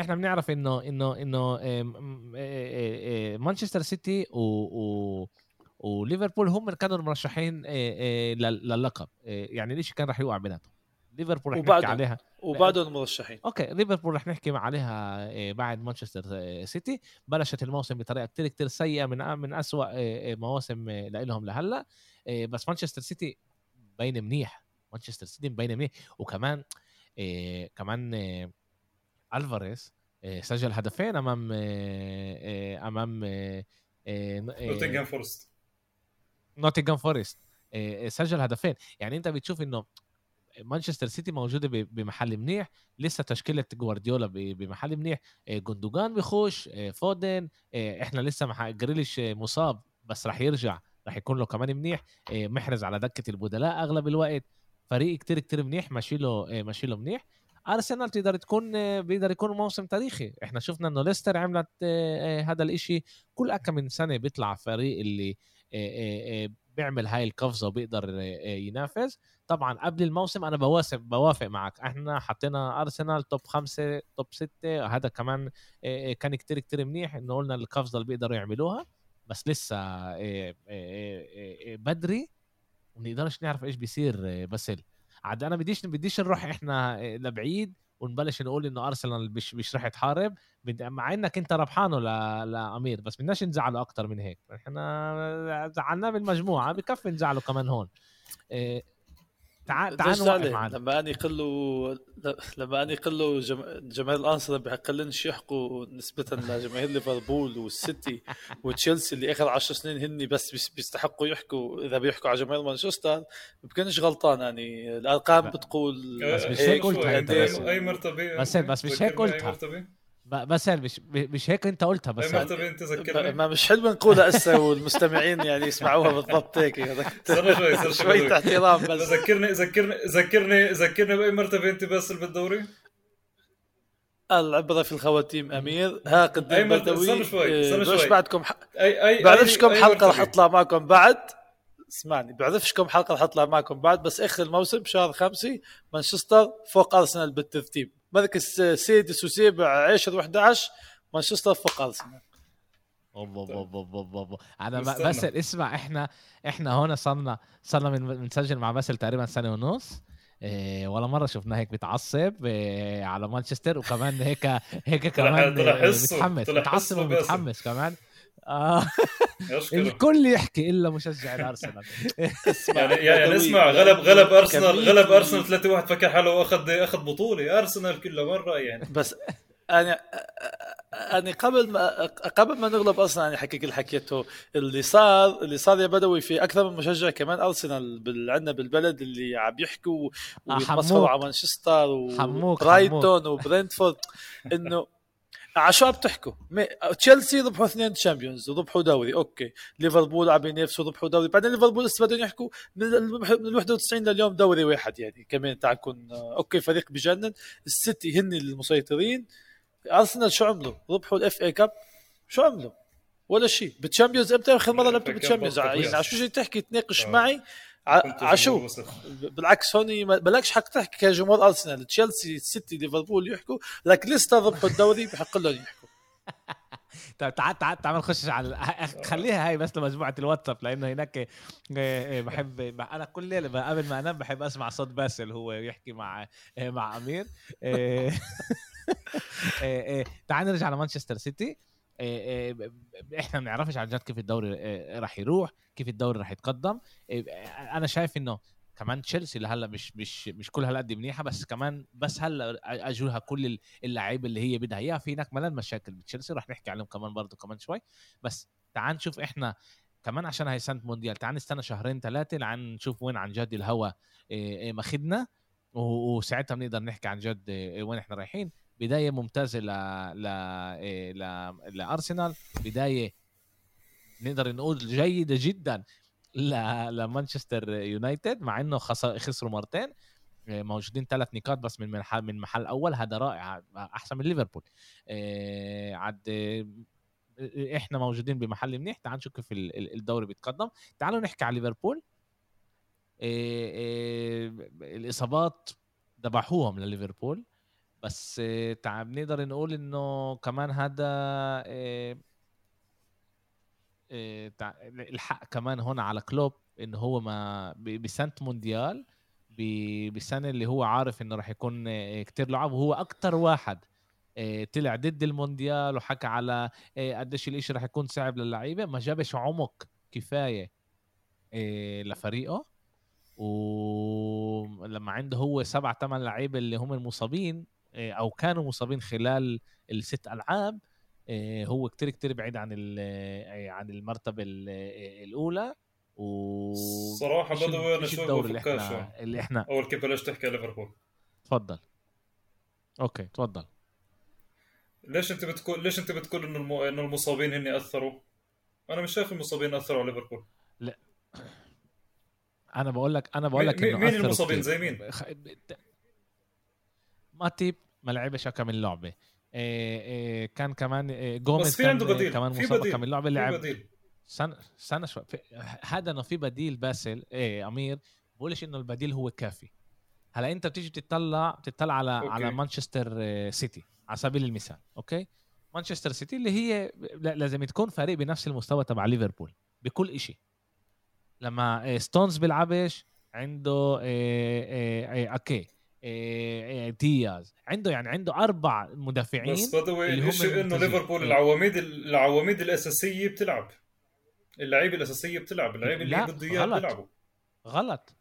إحنا بنعرف إنه إنه إنه آم، آه، آه، مانشستر سيتي و, و وليفربول هم اللي كانوا المرشحين آه، آه، لل- للقب. آه، يعني الاشي كان رح يوقع بيناتهم؟ ليفربول رح نحكي. عليها. وبعدهم مرشحين okay ليفربول رح نحكي عليها آه، بعد مانشستر آه، سيتي. بلشت الموسم بطريقة كتير كتير سيئة من من اسوء آه، آه، مواسم آه، لهم لهلأ. آه، بس مانشستر سيتي مبين منيح. مانشستر سيتي مبين منيح. وكمان آه، كمان آه، الفاريز سجل هدفين امام امام نوتنغهام فورست نوتنغهام فورست سجل هدفين يعني انت بتشوف انه مانشستر سيتي موجوده بمحل منيح لسه تشكيله جوارديولا بمحل منيح جوندوجان بيخش آه، فودن إحنا لسه مح... جريليش مصاب بس راح يرجع راح يكون له كمان منيح محرز على دكه البدلاء اغلب الوقت فريق كتير كتير منيح ماشي له ماشي له منيح أرسنال تقدر تكون بيقدر يكون موسم تاريخي. إحنا شفنا إنه ليستر عملت آه، آه، هذا الإشي. كل كم من سنة بيطلع فريق اللي آه، بيعمل هاي القفزة وبيقدر ينافس. طبعا قبل الموسم أنا بوافق بوافق معك. إحنا حطينا أرسنال توب خمسة توب ستة. هذا كمان كان كتير كتير منيح إنه قلنا القفزة اللي بيقدروا يعملوها. بس لسه بدري. ونقدرش نعرف إيش بيصير آه، بس عاد أنا بديش بديش نروح إحنا لبعيد ونبلش نقول إنه أرسنال مش مش رح تحارب بد- مع إنك أنت ربحانه ل... لأمير بس بدناش نزعله أكتر من هيك. إحنا زعلناه بالمجموعة بكفي نزعله كمان هون. إيه، تعال تعال نوقف؟ معنا لما أني قل له لما أني قل له جم... جماهير الأرسنال بيقلنش يحكوا نسبة لجماهير ليفربول والسيتي وتشيلسي اللي آخر 10 سنين هن بس بيس- بيستحقوا يحكوا إذا بيحكوا على جماهير مانشستر بكونش غلطان يعني الأرقام لا. بتقول بس مش هيك قلت شوي، أنت أي- بس. اي مرتبه بس- بس مش هيك قلتها. بس مش مش هيك انت قلتها اي بس مرتبه انت ذكرني ما مش حلو نقولها هسه والمستمعين يعني يسمعوها بالضبط هيك. استنى شوي شوية شوي احترام بس. ذكرني ذكرني ذكرني ذكرني بأي مرتبة أنت باسل بالدوري العبرة في الخواتيم أمير. ها قدام بدوي. استنى شوي، استنى إيه، شوي. بس بعدكم ح... اي اي بعرفش كم حلقة رح. أطلع معكم بعد. اسمعني بعرفش كم حلقة رح أطلع معكم بعد بس آخر الموسم شهر خمسة مانشستر فوق أرسنال بالترتيب. مركز سادس وسابع عاشر و11 مانشستر فوق ارسنال. أنا. بس اسمع إحنا إحنا هون صرنا صرنا من بنسجل مع باسل تقريبا سنة ونص إيه ولا مرة شفناه هيك بيتعصب إيه على مانشستر وكمان هيك هيك كمان حسه باسل. ومتحمس كمان الكل يحكي إلا مشجع الأرسنال. اسمع يعني يعني اسمع غلب غلب ارسنال غلب ال- أرسنال 3-1 فكر حاله اخذ أخذ بطولة. أرسنال كله مرة يعني. بس أنا أنا قبل ما قبل ما نغلب أرسنال يعني حكيك اللي حكيته. اللي صار اللي صار يا بدوي في أكثر من مشجع كمان أرسنال بال... عندنا بالبلد اللي عم يحكوا آه، ويتمسخروا. على مانشستر وبرايتون وبرنتفورد إنه شو عم تحكوا؟ مي- تشيلسي ربحوا اثنين Champions وربحوا دوري okay ليفربول عم ينافسوا ربحوا دوري بعدين ليفربول لسه بدهم يحكوا من ال من ال 91 لليوم دوري واحد يعني كمان تعال نكون آه، okay فريق بجنن السيتي هن المسيطرين أرسنال شو عملوا؟ ربحوا ال FA Cup شو عملوا؟ ولا شيء بال Champions إمتى آخر مرة لعبتوا بال Champions يعني شو جاي تحكي تناقش آه. معي كنت على شو؟ وسخ. بالعكس هون ما- بلاكش حق تحكي كجمهور أرسنال. تشيلسي سيتي ليفربول يحكوا لك ليستر ربحوا الدوري بحق لهم يحكوا؟ طيب تعال تعال تعال نخش على خليها هاي بس لمجموعة الواتساب لأنه هناك إيه، إيه، بحب أنا كل ليلة قبل ما أنام بحب أسمع صوت باسل هو يحكي مع إيه، مع أمير. تعال نرجع لمانشستر سيتي. إحنا ما بنعرفش عن جد كيف الدوري إيه، راح يروح كيف الدوري راح يتقدم. أنا شايف إنه كمان تشيلسي لهلا مش مش مش كل هالقد منيحة بس كمان بس هلا أجوها كل ال- اللعيبة اللي هي بدها إياها. في هناك ملان مشاكل بتشيلسي رح نحكي عليهم كمان برضه كمان شوي. بس تعال نشوف إحنا كمان عشان هاي سنة مونديال تعال نستنى شهرين ثلاثة لعن نشوف وين عن جد الهوا و- وساعتها بنقدر نحكي عن جد وين إحنا رايحين. بداية ممتازة ل ل إيه، ل لأرسنال بداية نقدر نقول جيدة جدا لمانشستر يونايتد مع إنه خسروا مرتين. آه، موجودين ثلاث نقاط بس من محل من محل أول. هذا رائع أحسن من ليفربول. آه، عد إحنا موجودين بمحل منيح. تعال نشوف كيف الدوري بيتقدم. تعالوا نحكي على ليفربول. الإصابات ذبحوهم لليفربول. بس تعال بنقدر نقول إنه كمان هذا الحق كمان هون على كلوب إنه هو ما بسنة مونديال بسنة اللي هو عارف إنه راح يكون كتير لعب. وهو أكتر واحد طلع ضد المونديال وحكى على قديش الإشي راح يكون صعب للعيبة. ما جابش عمق كفاية لفريقه. ولما عنده هو سبع ثمان لعيبة اللي هم المصابين أو كانوا مصابين خلال الست ألعاب هو كتير كتير بعيد عن عن المرتبة الأولى. و صراحة بدوي أنا شوي اللي إحنا اللي إحنا أول كيف بلشت تحكي على ليفربول؟ تفضل. okay تفضل. ليش أنت بتقول ليش أنت بتقول إنه الم... إنه المصابين هن أثروا؟ أنا مش شايف المصابين أثروا على ليفربول. لا. أنا بقول لك أنا بقول لك إنه مين المصابين؟ زي مين؟ ماتيب ما لعبش كم من لعبة. إيه إيه كان كمان إيه جوميز بس في عنده بديل كمان بديل كم لعبة لعب. بديل. استنى استنى شوي هذا إنه في بديل باسل. إيه أمير بقولش إنه البديل هو كافي. هلا أنت بتيجي تطلع بتطلع على okay. على مانشستر سيتي على سبيل المثال. okay؟ مانشستر سيتي اللي هي لازم تكون فريق بنفس المستوى تبع ليفربول بكل إشي. لما ستونز بيلعبش عنده okay. دياز. عنده يعني عنده أربع مدافعين بس اللي هم إنه ليفربول العواميد العواميد الأساسية بتلعب. اللعيبة الأساسية بتلعب. اللعيبه اللي بده إياه بيلعبوا غلط.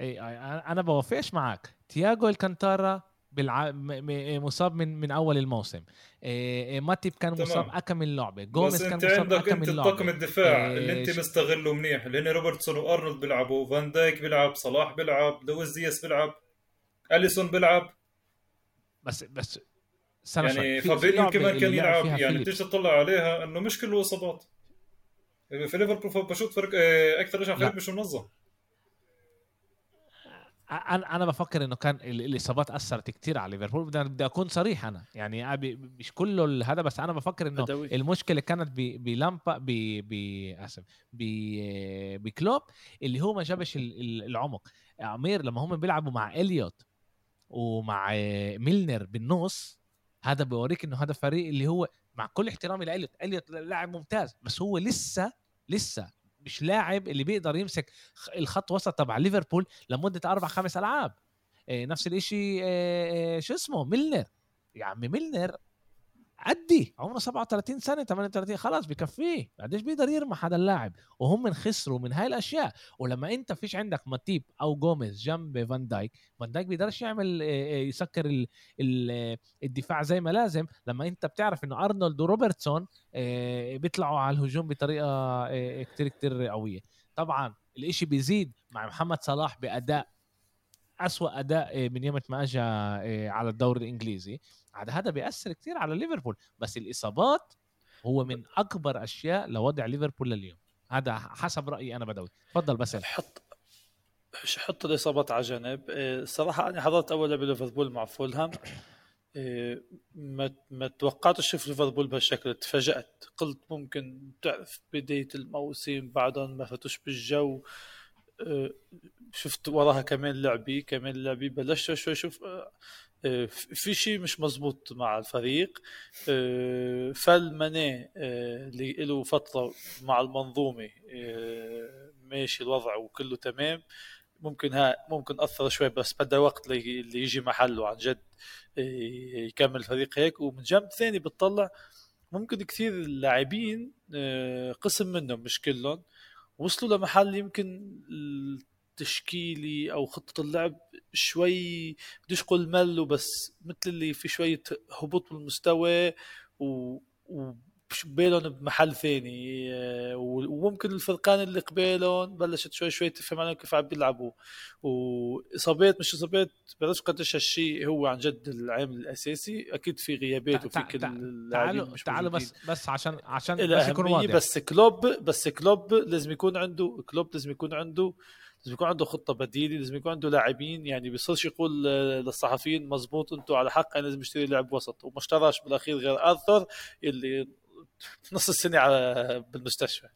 أي أنا بوافقش معك تياجو الكانتارا بالع... مصاب من من أول الموسم. إيه ماتيب كان تمام. مصاب اكم من لعبه جوميز كان مصاب اكم من لعبة. طاقم الدفاع إيه اللي أنت مستغله منيح. لأن روبرتسون وأرنولد بيلعبوا. فان دايك بيلعب. صلاح بيلعب. لويس دياس بيلعب. أليسون بيلعب. بس بس يعني فابينيو كمان كان يلعب يعني بتيجي تطلع عليها إنه مش كله اصابات في ليفربول بشوف فرق إيه، أكثر شيء فريق مش منظم. أنا أنا بفكر إنه كان الإصابات أثرت كثير على ليفربول. بدي أكون صريح أنا. يعني مش كله هذا بس أنا بفكر إنه بدوي. المشكلة كانت بلامبا ب آسف بكلوب اللي هو ما جابش العمق. أمير لما هم بيلعبوا مع إليوت ومع ميلنر بالنص هذا بيوريك إنه هذا فريق اللي هو مع كل احترامي لإليوت. إليوت لاعب ممتاز بس هو لسه لسه مش لاعب اللي بيقدر يمسك الخط وسط تبع ليفربول لمدة أربع خمس ألعاب. إيه نفس الشيء إيه شو اسمه؟ ميلنر. يا عمي ميلنر عدي عمره 37 سنة 38 خلاص بكفيه. قديش بيقدر يرمح هذا اللاعب؟ وهم خسروا من هاي الأشياء. ولما أنت فيش عندك ماتيب أو جوميز جنب فان دايك فان دايك بيقدرش يعمل يسكر ال ال الدفاع زي ما لازم. لما أنت بتعرف إنه أرنولد وروبرتسون بيطلعوا على الهجوم بطريقة كتير كتير قوية. طبعا الإشي بيزيد مع محمد صلاح بأداء أسوأ أداء من يوم ما أجى على الدوري الإنجليزي. عاد هذا بيأثر كثير على ليفربول. بس الإصابات هو من أكبر أشياء لوضع ليفربول لليوم. هذا حسب رأيي أنا بدوي. تفضل بس حط حط الإصابات على جنب. الصراحة أنا حضرت أول لعبة ليفربول مع فولهام. ما ما توقعتش أشوف ليفربول بهالشكل. تفاجأت. قلت ممكن تعرف بداية الموسم بعدهم ما فتوش بالجو. شفت وراها كمان لعبي كمان لعبي بلشت شوي أشوف آه، في شيء مش مزبوط مع الفريق. آه، فال ماني آه، اللي له فترة مع المنظومة ماشي الوضع وكله تمام. ممكن ها ممكن أثر شوي بس بدأ وقت اللي يجي محله عن جد يكمل الفريق هيك. ومن جنب ثاني بتطلع ممكن كثير اللاعبين قسم منهم مش كلهم وصلوا لمحل يمكن التشكيلي أو خطة اللعب شوي بديش أقول ملوا بس مثل اللي في شوية هبوط بالمستوى و... و... بيلون بمحل ثاني آه، وممكن الفرقان اللي قبيلهم بلشت شوي شوي تفهم عليهم كيف عم بيلعبوا. وإصابات مش إصابات بعرفش قديش هالشيء هو عن جد العامل الأساسي أكيد في غيابات وفي كل تعالوا تعالوا بس بس عشان عشان بس يكون واضح. بس كلوب بس كلوب لازم يكون عنده كلوب لازم يكون عنده لازم يكون عنده خطة بديلة لازم يكون عنده لاعبين يعني بيصيرش يقول للصحفيين مزبوط أنتم على حق أنا لازم أشتري لاعب وسط. وما اشتراش بالأخير غير آرثر اللي نص السنة على بالمستشفى.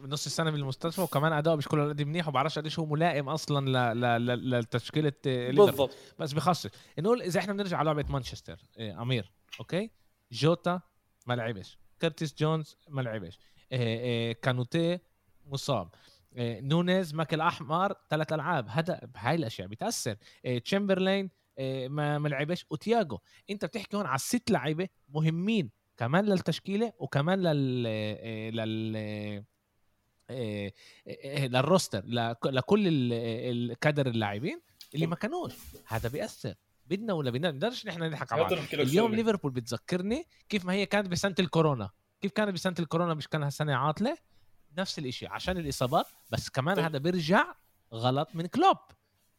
نص السنة بالمستشفى وكمان اداؤه مش كله قد منيح وبعرفش قديش هو ملائم أصلا ل... ل... لتشكيلة بالضبط. بس بخصص. نقول إذا إحنا بنرجع لعبة مانشستر إيه أمير أوكي؟ جوتا ما لعبش. كرتيس جونز ما لعبش. إيه إيه كوناتي مصاب. إيه نونيز ماكل أحمر ثلاث ألعاب. هذا بهاي الأشياء بتأثر. إيه تشامبرلين إيه ما ما لعبش. وتياجو أنت بتحكي هون على ست لعيبة مهمين. كمان للتشكيلة وكمان لل آه، لل آه، آه، لل roster لكل الكادر اللاعبين اللي ما كانوش. هذا بيأثر. بدنا ولا بدنا؟ نقدرش نحن نضحك على بعض. اليوم ليفربول بتذكرني كيف ما هي كانت بسنة الكورونا. كيف كانت بسنة الكورونا؟ مش كان هالسنة عاطلة. نفس الشيء عشان الإصابات. بس كمان طيب. هذا بيرجع غلط من كلوب.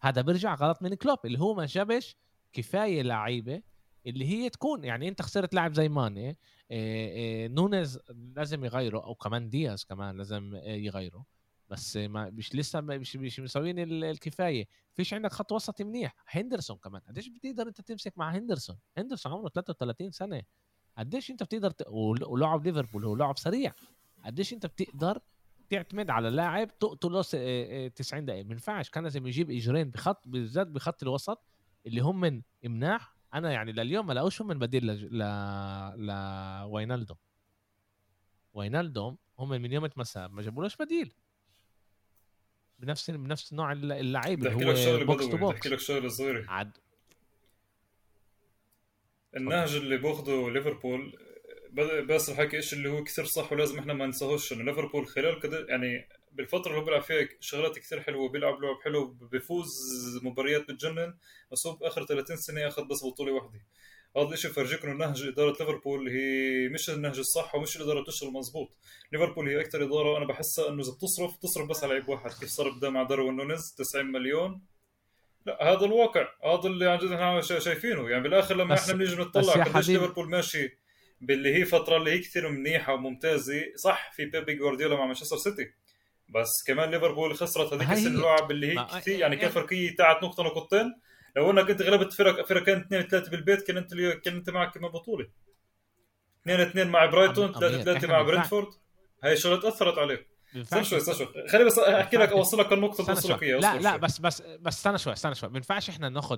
هذا بيرجع غلط من كلوب. اللي هو ما جابش كفاية لعيبة اللي هي تكون يعني أنت خسرت لاعب زي ماني إيه إيه نونيز لازم يغيره أو كمان دياز كمان لازم يغيره. بس ما مش لسه مش مش مسوين الكفاية. فيش عندك خط وسط منيح. هندرسون كمان. قديش بتقدر أنت تمسك مع هندرسون؟ هندرسون عمره 33 سنة. قديش أنت بتقدر ت... ولعب ليفربول هو لاعب سريع. قديش أنت بتقدر تعتمد على لاعب تقتله 90 دقيقة. ما ينفعش. كان لازم يجيب إجرين بخط بالذات بخط الوسط اللي هم من مناح أنا يعني لليوم ما لقوش من بديل ل ل وينالدو وينالدو هم من يوم ما مشى ما جابولوش بديل. بنفس بنفس نوع اللعيب اللي هو box to box بحكي لك شغلة صغيرة. عد النهج اللي باخده ليفربول بس الحكي إيش اللي هو كثير صح ولازم إحنا ما ننساهوش إنه ليفربول خلال كده يعني بالفترة اللي بيلعب فيها شغلات كثير حلوة بيلعب لعب حلو بيفوز مباريات بتجنن بس هو باخر 30 سنة أخذ بس بطولة واحدة هذا الشيء فرجيك إنه نهج إدارة ليفربول هي مش النهج الصح ومش الإدارة بتشتغل مزبوط ليفربول هي أكثر إدارة أنا بحسها إنه إذا بتصرف تصرف بس على لعيب واحد. كيف صار بدا مع داروين نونيز؟ 90 مليون. لا هذا الواقع. هذا اللي عن جد إحنا شايفينه. يعني بالآخر لما إحنا بنيجي نطلع قديش ليفربول ماشي باللي هي فترة اللي هي كثير منيحة وممتازة صح في بيبي جوارديولا مع مانشستر سيتي. بس كمان ليفربول خسرت هذيك السنة اللعب اللي هي كثير يعني كان فرقيه تاعت نقطة نقطتين. لو انك انت غلبت فرق فرق كانت اثنين ثلاثة بالبيت كان انت كان انت معك كمان بطولة. اثنين اثنين مع برايتون ثلاثة ثلاثة مع برنتفورد هاي الشغلات أثرت عليك. استنى شوي استنى شوي. خليني بس أحكي لك أوصل لك النقطة اللي اوصل لك اياها لا لا بس بس بس استنى شوي استنى شوي. ما بينفعش إحنا ناخذ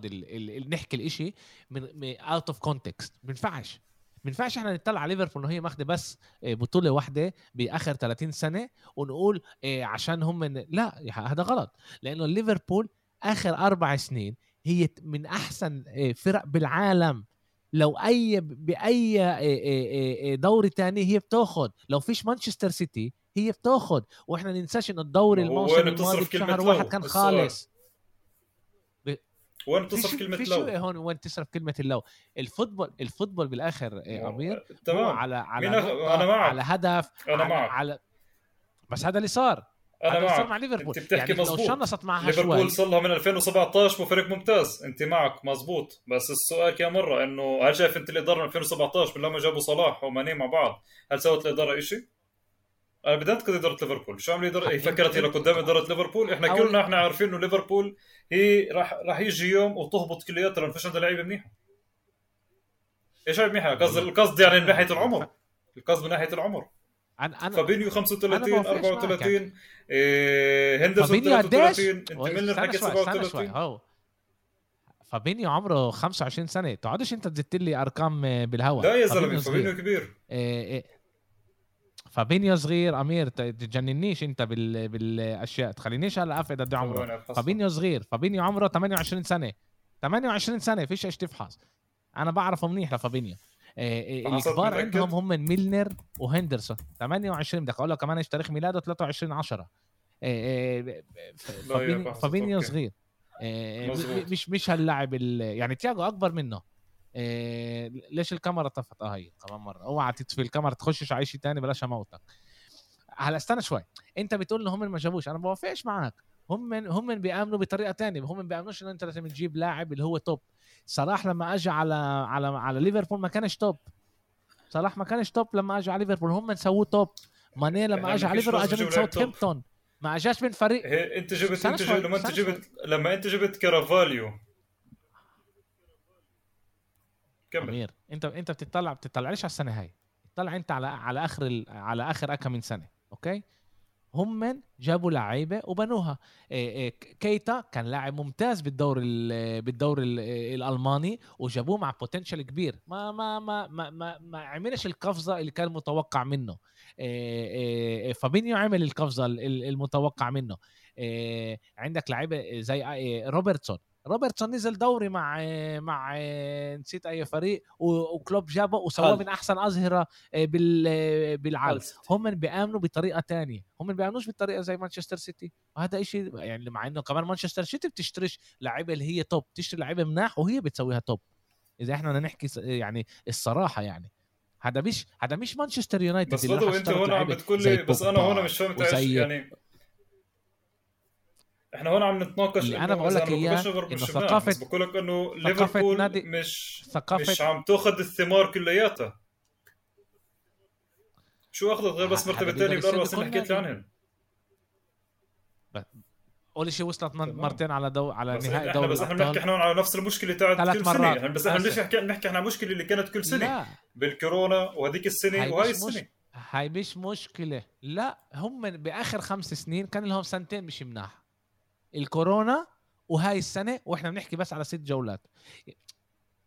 نحكي الإشي من out of context ما بينفعش ما ينفعش إحنا نطلع على ليفربول انه هي ماخذه بس آه، بطولة واحدة بآخر 30 سنة ونقول آه، عشان هم من... لا هذا غلط. لأنه ليفربول آخر أربع سنين هي من أحسن آه، فرق بالعالم. لو أي بأي دوري تاني هي بتاخذ لو فيش مانشستر سيتي هي بتاخذ وإحنا ننساش انه الدوري الموسم الماضي بشهر واحد كان خالص. وين تصرف كلمة في لو؟ في هون؟ وين تصرف كلمة اللو؟ ال football ال football بالآخر إيه أمير تمام. على على أنا معك. على هدف أنا معك. على بس هذا اللي صار. أنا معك. صار مع ليفربول. انت بتحكي يعني مزبوط لو شنصت معها ليفربول صار لها من 2017 وفريق ممتاز. أنت معك مزبوط بس السؤال كم مرة؟ إنه هل شايف أنت الإدارة من 2017 من لما جابوا صلاح وماني مع بعض هل سوت الإدارة شيء؟ أنا بدي انتقد إدارة ليفربول. شو عمل إدارة؟ هي فكرت هي قدام إدارة ليفربول. إحنا كلنا إحنا عارفين إنه ليفربول هي راح راح يجي يوم وتهبط كلياتها لأنه فيش عندها لعيبة منيحة. إيش لعيبة منيحة؟ قصد القصد يعني من ناحية العمر. القصد من ناحية العمر. أنا أنا فابينيو 35 34 إيه هندرسون 33 إنت ميلنر حكيت 37 فابينيو عمره 25 سنة. تقعدش أنت تزت لي أرقام بالهواء. لا يا زلمة فابينيو كبير. إيه إيه. فابينيو صغير أمير تجننيش أنت بال... بالأشياء تخلينيش هلا أفقد قد عمره. فابينيو صغير فابينيو عمره 28 سنة. 28 سنة فيش إيش تفحص. أنا بعرفه منيح لفابينيو إيه الكبار عندهم هم ميلنر وهندرسون. 28 بدك أقول لك كمان إيش تاريخ ميلاده؟ 23 10 إيه فابينيو, صغير. إيه مش مش هاللاعب يعني تياجو أكبر منه. إيه ليش الكاميرا طفت؟ آه هي كمان مرة. أوعى تطفي الكاميرا تخشش على شيء ثاني بلاش أموتك. هلا استنى شوي. أنت بتقول ان هم ما جابوش. أنا ما بوافقش معك. هم هم بيأمنوا بطريقة ثانية هم ما بيأمنوش انه أنت لازم تجيب لاعب اللي هو توب. صلاح لما أجى على على على ليفربول ما كانش top. صلاح ما كانش top لما أجى على ليفربول. هم سووه top. ماني لما أجى على ليفربول اجى من ساوثهامبتون ما أجاش من فريق. أنت جبت أنت جبت لما أنت جبت لما أنت جبت كارفاليو كمل. امير انت انت بتطلع بتطلعش على السنة هاي. طلع انت على على آخر ال... على آخر اكم من سنة أوكي؟ هم جابوا لعيبة وبنوها. إيه، إيه، كيتا كان لاعب ممتاز بالدور بالدور الألماني وجابوه مع potential كبير. ما ما ما ما ما, ما عملش القفزة اللي كان متوقع منه. إيه، فابينيو عمل القفزة المتوقع منه. عندك لعيبة زي روبرتسون. روبرتسون نزل دوري مع مع نسيت أي فريق وكلوب جابه وسواه من أحسن أظهرة آه، بالعالم. هم بيأمنوا بطريقة تانية. هم ما بيأمنوش بالطريقة زي مانشستر سيتي. وهذا شيء يعني مع إنه كمان مانشستر سيتي بتشتريش لعيبة اللي هي توب بتشتري لعيبة مناح وهي بتسويها توب إذا إحنا بدنا نحكي يعني الصراحة يعني. هذا مش هذا مش مانشستر يونايتد بس برضه أنت هون عم بتقول لي بس أنا هون مش فاهم يعني إحنا هون عم نتناقش اللي أنا بقول لك إياه إنه ثقافه بقول لك إنه ليفربول نادي مش ثقافة مش عم تأخذ الثمار كلياتها. شو أخذت؟ غير بس مرتبة ثانية بالاربع سنين اللي حكيت لي عنهم. اول شيء وصلت مرتين على دو على نهائي دوري بس إحنا بنحكي إحنا على نفس المشكلة تاعت كل سنة. يعني بس إحنا ليش نحكي نحكي عن المشكلة اللي كانت كل سنة. لا. بالكورونا وهذيك السنة وهي السنة. مش... هاي مش مشكلة. لا هم بآخر خمس سنين كان لهم سنتين مش مناح. الكورونا وهاي السنة وإحنا بنحكي بس على ست جولات.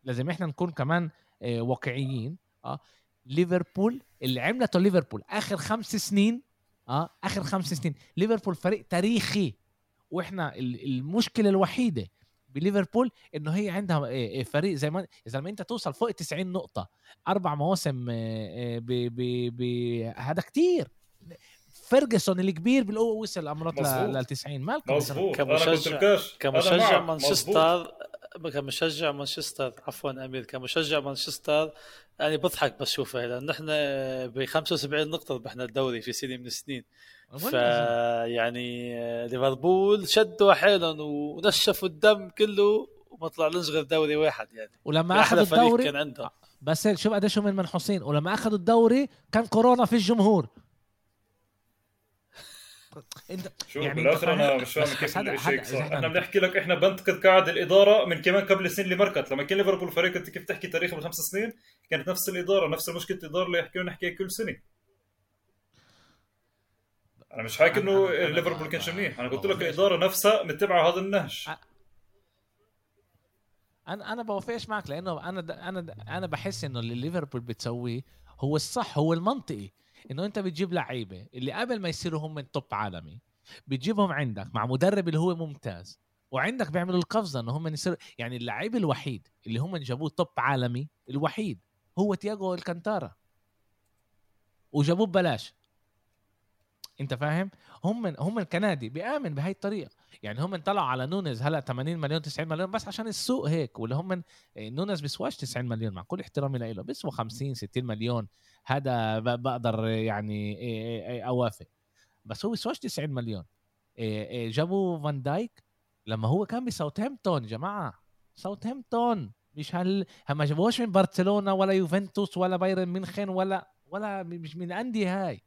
لازم إحنا نكون كمان آه، واقعيين آه. ليفربول اللي عملته ليفربول آخر خمس سنين آه آخر خمس سنين. ليفربول فريق تاريخي وإحنا المشكلة الوحيدة بليفربول إنه هي عندها آه، آه، فريق زي ما إذا ما أنت توصل فوق 90 نقطة أربع مواسم هذا كتير. فيرجسون الكبير بالقوه وصل امرات لل 90 مالكم مظبوط. كمشجع كمشجع مانشستر كمشجع مانشستر عفوا أمير. كمشجع مانشستر يعني بضحك بس شوفه لأن نحن ب 75 نقطة ربحنا الدوري في سنة من السنين. فيعني ليفربول شدوا حيلهم ونشفوا الدم كله وما طلع لنش غير دوري واحد يعني. ولما أخذوا الدوري كان عندهم. بس شوف قديش هم منحوسين ولما أخذوا الدوري كان كورونا في الجمهور. انت شو يعني بالآخر أنا مش فاهم كيف الشيء صح إحنا بنحكي لك إحنا بنتقد قاعد الإدارة من كمان قبل سنين اللي مرقت. لما كان ليفربول فريق انت كيف تحكي تاريخ من خمس سنين كانت نفس الإدارة نفس المشكلة الإدارة اللي يحكوا نحكيها كل سنة. أنا مش حاكي إنه ليفربول كانش منيح أنا قلت لك الإدارة نفسها متبعة هذا النهج. أنا أنا بوافقش معك لأنه أنا أنا أنا بحس إنه اللي ليفربول بتسويه هو الصح هو المنطقي. إنه أنت بتجيب لعيبة اللي قبل ما يصيروا هم توب عالمي بتجيبهم عندك مع مدرب اللي هو ممتاز وعندك بيعملوا القفزة إنه هم يصيروا يعني اللعيب الوحيد اللي هم جابوه توب عالمي الوحيد هو تياجو ألكانتارا. وجابوه ببلاش. أنت فاهم؟ هم هم النادي بيآمن بهاي الطريقة. يعني هم طلعوا على نونز هلأ 80 مليون 90 مليون بس عشان السوق هيك ولا هم نونز بيسواش 90 مليون مع كل احترامي له بيسوى 50 60 مليون. هذا بقدر يعني أوافق. بس هو بيسواش 90 مليون. جابوا فان دايك لما هو كان بساوثهامبتون جماعة. ساوثهامبتون. مش هل ما جابوش من برشلونة ولا يوفنتوس ولا بايرن ميونخن ولا ولا مش من الانديه هاي.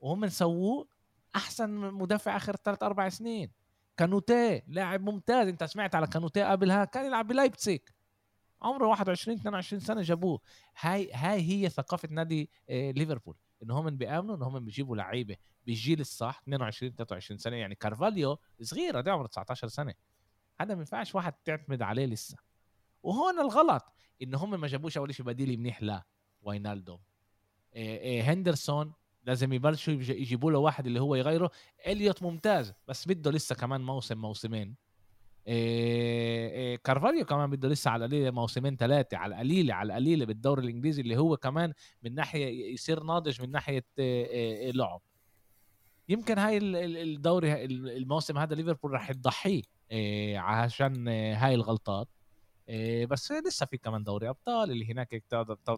وهم سووه أحسن مدافع آخر ثلاث أربع سنين. كوناتيه لاعب ممتاز. أنت سمعت على كوناتيه قبلها كان يلعب بلايبتسيك عمره 21 22 سنة جابوه. هاي هاي هي ثقافة نادي آه، ليفربول. إن هم بيأمنوا إن هم بيجيبوا لعيبة بالجيل الصح 22 23 سنة. يعني كارفاليو صغير ده عمره 19 سنة. هذا ما ينفعش واحد تعتمد عليه لسه. وهون الغلط إن هم ما جابوش أول شيء بديل منيح لا واينالدو. هندرسون لازم يبلشوا يجيبوا له واحد اللي هو يغيره. إليوت ممتاز بس بده لسه كمان موسم موسمين. كارفاليو كمان بده لسه على القليله موسمين ثلاثة على القليله على القليله بالدوري الإنجليزي اللي هو كمان من ناحية يصير ناضج من ناحية إيه لعب يمكن هاي الدوري الموسم هذا ليفربول راح تضحيه عشان هاي الغلطات. بس لسه في كمان دوري أبطال اللي هناك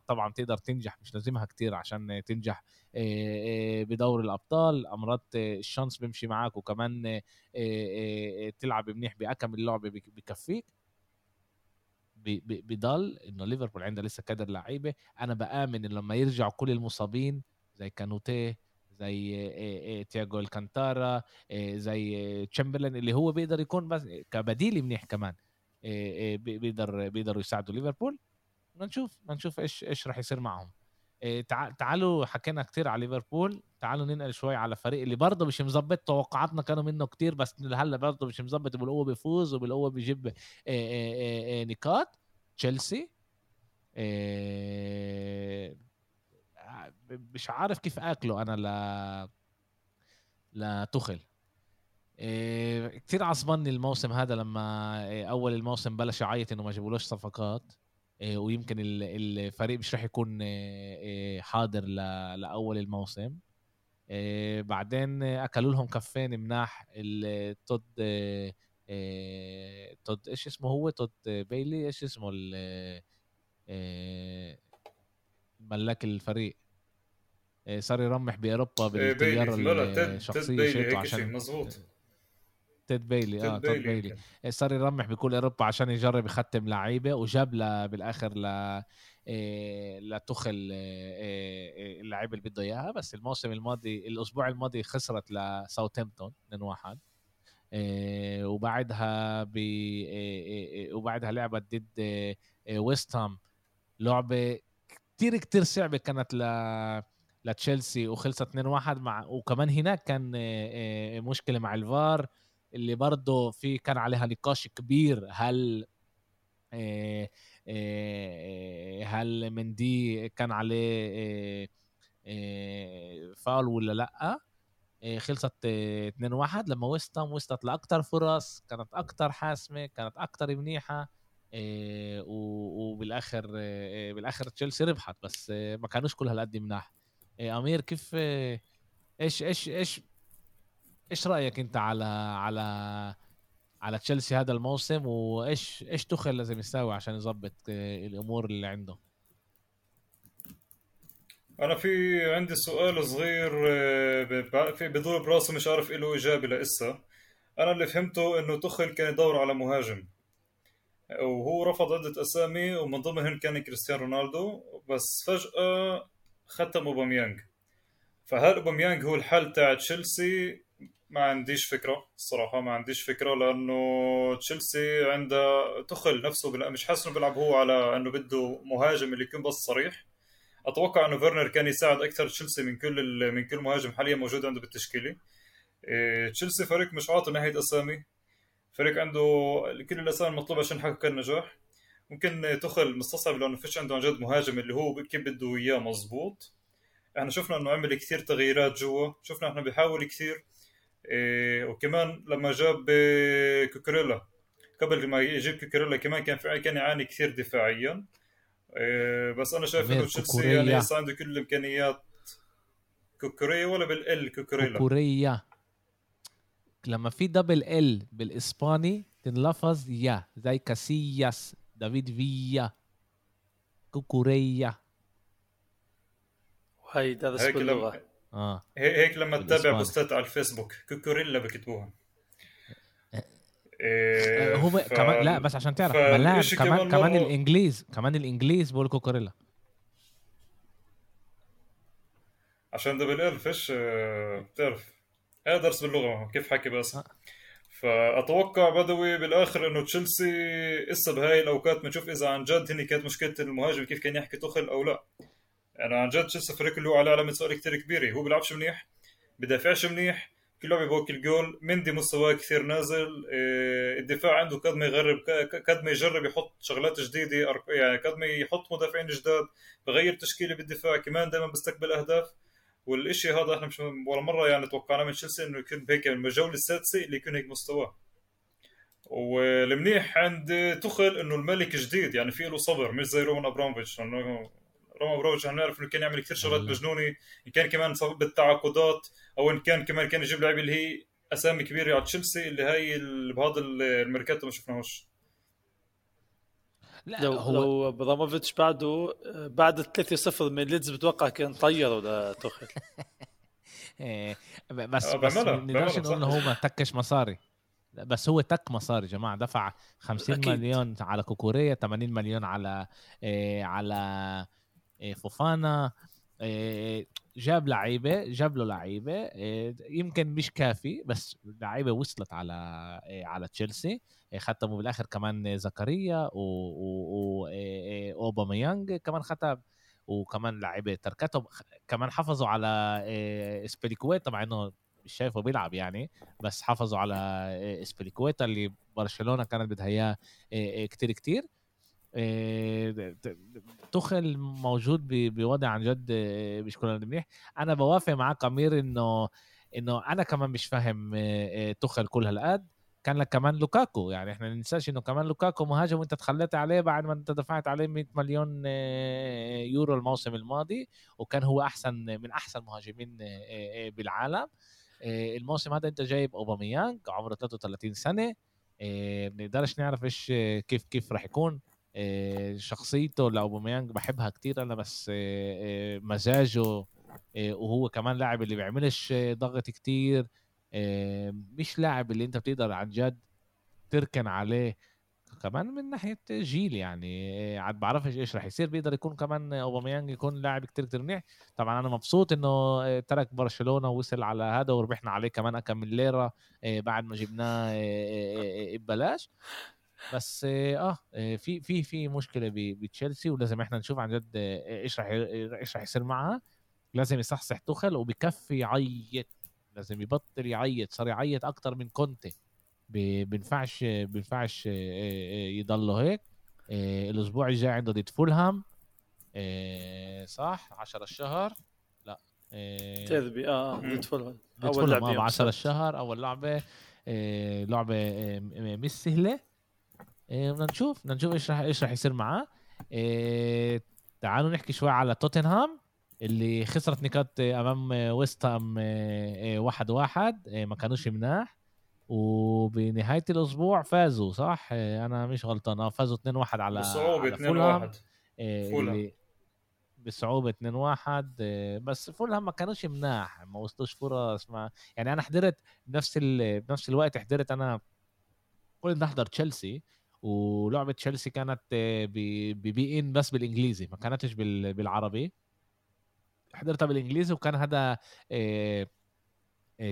طبعا تقدر تنجح مش لازمها كتير عشان تنجح إيه إيه بدوري الأبطال. أمرات إيه، الشانس بيمشي معاك وكمان إيه، إيه، إيه، تلعب منيح بأكم اللعبه بك- بكفيك. بضل إنه ليفربول عندها لسه كادر لعيبة. أنا بآمن انه لما يرجعوا كل المصابين زي كانوتيه زي إيه، إيه، تياجو ألكانتارا إيه، زي تشامبرلين اللي هو بيقدر يكون بس كبديل منيح كمان. إيه، بي- بيقدر بيقدروا يساعدوا ليفربول. نشوف نشوف إيش إيش راح يصير معهم. تع- تعالوا حكينا كتير على ليفربول. تعالوا ننقل شوي على فريق اللي برضه مش مظبط. توقعاتنا كانوا منه كتير بس هلا برضه مش مظبط. بالقوة بيفوز وبالقوة بيجيب نقاط. تشيلسي مش عارف كيف أكله. أنا ل لتخل إيه كتير عصبني الموسم هذا لما إيه أول الموسم بلش يعيط إنه ما جابولوش صفقات. إيه ويمكن ال- الفريق مش رح يكون حاضر لأول الموسم. بعدين أكلوا لهم كفين مناح التود تود إيش اسمه هو؟ تود بيلي؟ إيش اسمه ملاك الفريق. صار يرمح بأوروبا بالطياره تيد الشخصية شيء عشان مزبوط. تيد بيلي آه تيد بيلي. إيه، صار يرمح بكل أوروبا عشان يجرب يختم لعيبة وجاب ل- بالآخر ل إيه، لتخل إيه، اللعيبة اللي بده إياها. بس الموسم الماضي الأسبوع الماضي خسرت لساوثهامبتون 2-1 إيه، وبعدها ب وبعدها لعبت ضد ويست هام. لعبة كتير كتير صعبة كانت ل لتشيلسي وخلصت 2-1 مع وكمان هناك كان مشكلة مع الفار. اللي برضه في كان عليها نقاش كبير هل آه، آه، هل مندي كان عليه آه، آه، فاول ولا لأ؟ آه، خلصت آه، 2-1 لما ويستام وصلت لاكثر فرص كانت أكثر حاسمة كانت أكثر منيحة آه، وبالآخر آه، آه، بالآخر تشيلسي ربحت بس آه، ما كانوش كل هالقد مناح. آه، أمير كيف آه، إيش إيش إيش إيش رأيك أنت على على على تشيلسي هذا الموسم؟ وإيش إيش تخل لازم يساوي عشان يظبط آه، الأمور اللي عنده؟ أنا في عندي سؤال صغير آه، في بدور براسي مش عارف له إجابة لسه أنا اللي فهمته إنه توخيل كان يدور على مهاجم. وهو رفض عدة أسامي ومن ضمنهم كان كريستيانو رونالدو. بس فجأة ختم أوباميانج. فهل أوباميانج هو الحل تاع تشيلسي؟ ما عنديش فكرة الصراحة ما عنديش فكرة لأنه تشيلسي عنده توخيل نفسه مش حاسس إنه بيلعب هو على إنه بده مهاجم اللي يكون بس صريح. أتوقع إنه فيرنر كان يساعد أكثر تشيلسي من كل من كل مهاجم حاليا موجود عنده بالتشكيلة. إيه، تشيلسي فريق مش عاطي ناحية أسامي. فريق عنده كل الأسامي المطلوبة عشان يحقق النجاح. ممكن تخل مستصعب لأنه فيش عنده عن جد مهاجم اللي هو كيف بده إياه مزبوط إحنا شفنا إنه عمل كثير تغييرات جوا شفنا إحنا بيحاول كثير وكمان لما جاب إيه، كوكوريلا. قبل ما يجيب كوكوريلا كمان كان في كان يعاني كثير دفاعيا. إيه بس أنا شايف إنه تشيلسي. يعني هسه عنده كل الامكانيات كوكوريا ولا بال L؟ كوكوريلا. كوكوريا لما في double L بالإسباني تنلفظ يا. زي كاسياس دافيد فيا. كوكوريا وهي درس باللغة آه. هي- هيك لما تتابع. بوستات على الفيسبوك كوكوريلا بكتبوها. آه، إيه هو ف- كمان لا بس عشان تعرف ملاعب كمان كمان كمان مرة- الإنجليز كمان الإنجليز بيقولوا كوكوريلا. عشان دبل ال فيش آه، بتعرف. هذا درس باللغة كيف حكي بس. آه. فأتوقع بدوي بالآخر إنه تشيلسي إسا بهاي الأوقات بنشوف إذا عن جد هني كانت مشكلة المهاجم كيف كان يحكي تخل أو لا. يعني عن جد تشيلسي فريق اللي هو عليه علامة سؤال كثير كبيرة. هو بيلعبش منيح؟ بدافعش منيح. كل لعبه بوكل جول مندي مستواه كثير نازل. إيه، الدفاع عنده قد ما يغرب قد ما يجرب يحط شغلات جديدة يعني قد ما يحط مدافعين جداد بغير تشكيلة بالدفاع. كمان دائما بيستقبل أهداف. والشيء هذا إحنا مش ولا مرة يعني توقعنا من تشيلسي إنه يكون هيك الجوله السادسه اللي يكون هيك مستواه. والمنيح عند توخل إنه المالك جديد. يعني في له صبر مش زي رومان أبراموفيتش. لأنه رومان ابراموفيتش إحنا نعرف إنه كان يعمل كثير شغلات. مجنونة. إن كان كمان بالتعاقدات أو إن كان كمان كان يجيب لعيبه اللي هي أسامي كبيرة على تشيلسي اللي هي بهذا ال- الميركاتو ما شفناهوش. لا لو هو لو ابراموفيتش بعده بعد 3-0 من ليدز بتوقع كان طيروا لتوخل إيه، بس آه، بس ما نقدرش نقول إنه هو ما تكش مصاري. بس هو تك مصاري يا جماعة دفع 50 أكيد. مليون على كوكوريا 80 مليون على إيه على فوفانا إيه جاب لعيبة جاب له لعيبة إيه يمكن مش كافي بس لعيبة وصلت على إيه على تشيلسي. إيه ختموا بالآخر كمان زكريا و- و- و- إيه إيه أوباميانج كمان ختم. وكمان لعيبة تركتهم كمان حافظوا على أزبيليكويتا مع إنه مش شايفه بيلعب يعني بس حافظوا على أزبيليكويتا اللي برشلونة كانت بدها إياه إيه إيه إيه، ت- توخل موجود بوضع عن جد إيه، مش كلنا منيح. أنا بوافق معك أمير إنه إنه أنا كمان مش فاهم إيه، توخل كل هالقد. كان لك كمان لوكاكو. يعني إحنا ننساش إنه كمان لوكاكو مهاجم وأنت تخليت عليه بعد ما أنت دفعت عليه 100 مليون آه، يورو الموسم الماضي وكان هو أحسن من أحسن مهاجمين آه، آه، بالعالم. آه، الموسم هذا أنت جايب أوباميانج عمره 33 سنة. آه، بنقدرش نعرف إيش آه، كيف كيف راح يكون. آه، شخصيته لاوباميانج بحبها كتير أنا بس آه، آه، مزاجه آه، وهو كمان لاعب اللي بيعملش آه، ضغط كتير آه، مش لاعب اللي أنت بتقدر عن جد تركن عليه. كمان من ناحية جيل يعني آه، عاد بعرفش إيش رح يصير بيقدر يكون كمان اوباميانج يكون لاعب كتير كتير منيح. طبعا أنا مبسوط إنه آه، ترك برشلونة ووصل على هذا وربحنا عليه كمان كم من ليرة آه، بعد ما جبناه آه، آه، آه، ببلاش. بس آه آه، في في في مشكلة ب- بتشيلسي ولازم إحنا نشوف عن جد آه، إيش رح إيش رح يصير معها لازم يصحصح تخل وبكفي يعيط. لازم يبطل يعيط صار يعيط أكتر من كونتي. بينفعش بينفعش آه، يضله هيك. الأسبوع الجاي عنده ضد فولهام. صح؟ 10 الشهر. لا تيربي آه. ضد فولهام. أول لعبة آه يوم ب 10 السبت. الشهر. أول لعبة لعبة مش سهله بدنا نشوف بدنا نشوف إيش رح إيش رح يصير معاه. آه، تعالوا نحكي شوي على توتنهام اللي خسرت نقاط أمام ويست هام آه، واحد واحد ما كانوش مناح. وبنهاية الأسبوع فازوا صح؟ أنا مش غلطان. آه فازوا 2 1 على بصعوبة على 2 فولهام. 1 آه، فولهام. اللي بصعوبة 2 1 بس فولهام ما كانوش مناح ما وصلوش فرص ما يعني أنا حضرت بنفس ال... بنفس الوقت حضرت أنا كنت أحضر تشيلسي. ولعبة تشيلسي كانت آه، ب beIN بس بالإنجليزي ما كانتش بال... بالعربي. حضرتها بالإنجليزي وكان هذا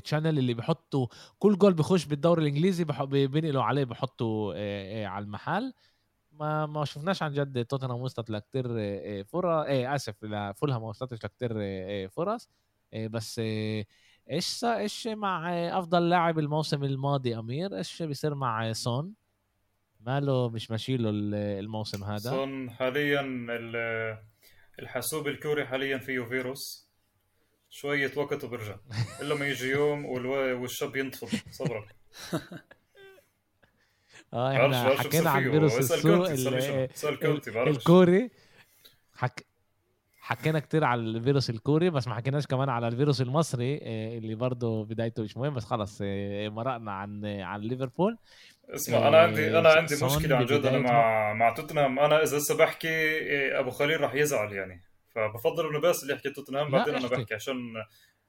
channel اللي بيحطوا كل جول بخش بالدوري الإنجليزي بينقلوا عليه بحطوا آه، آه، على المحل. ما ما شفناش عن جد توتنهام وصلت لكتير آه، آه، فرص إيه آسف لفولهام ما وصلتش لكتير آه، آه، فرص. آه، بس آه، إيش إيش مع آه، أفضل لاعب الموسم الماضي أمير؟ إيش بيصير مع آه، سون ماله مش ماشي له ال- الموسم هذا. صن حاليا ال- الحاسوب الكوري حاليا فيه فيروس. شوية وقت وبرجع. إلا ما يجي يوم والشاب ينتفض صبرا آه إحنا حكينا عن. فيروس السوق. الكوري. حك... حكينا كتير على الفيروس الكوري بس ما حكيناش كمان على الفيروس المصري آه، اللي برضه بدايته مش مهم بس خلص آه، مرقنا عن عن ليفربول. اسمع أنا عندي أنا عندي سون مشكلة عن جد أنا مع مع توتنهام. أنا إذا هسه بحكي إيه، أبو خليل راح يزعل يعني. فبفضل انه بس اللي يحكي توتنهام بعدين أنا. بحكي عشان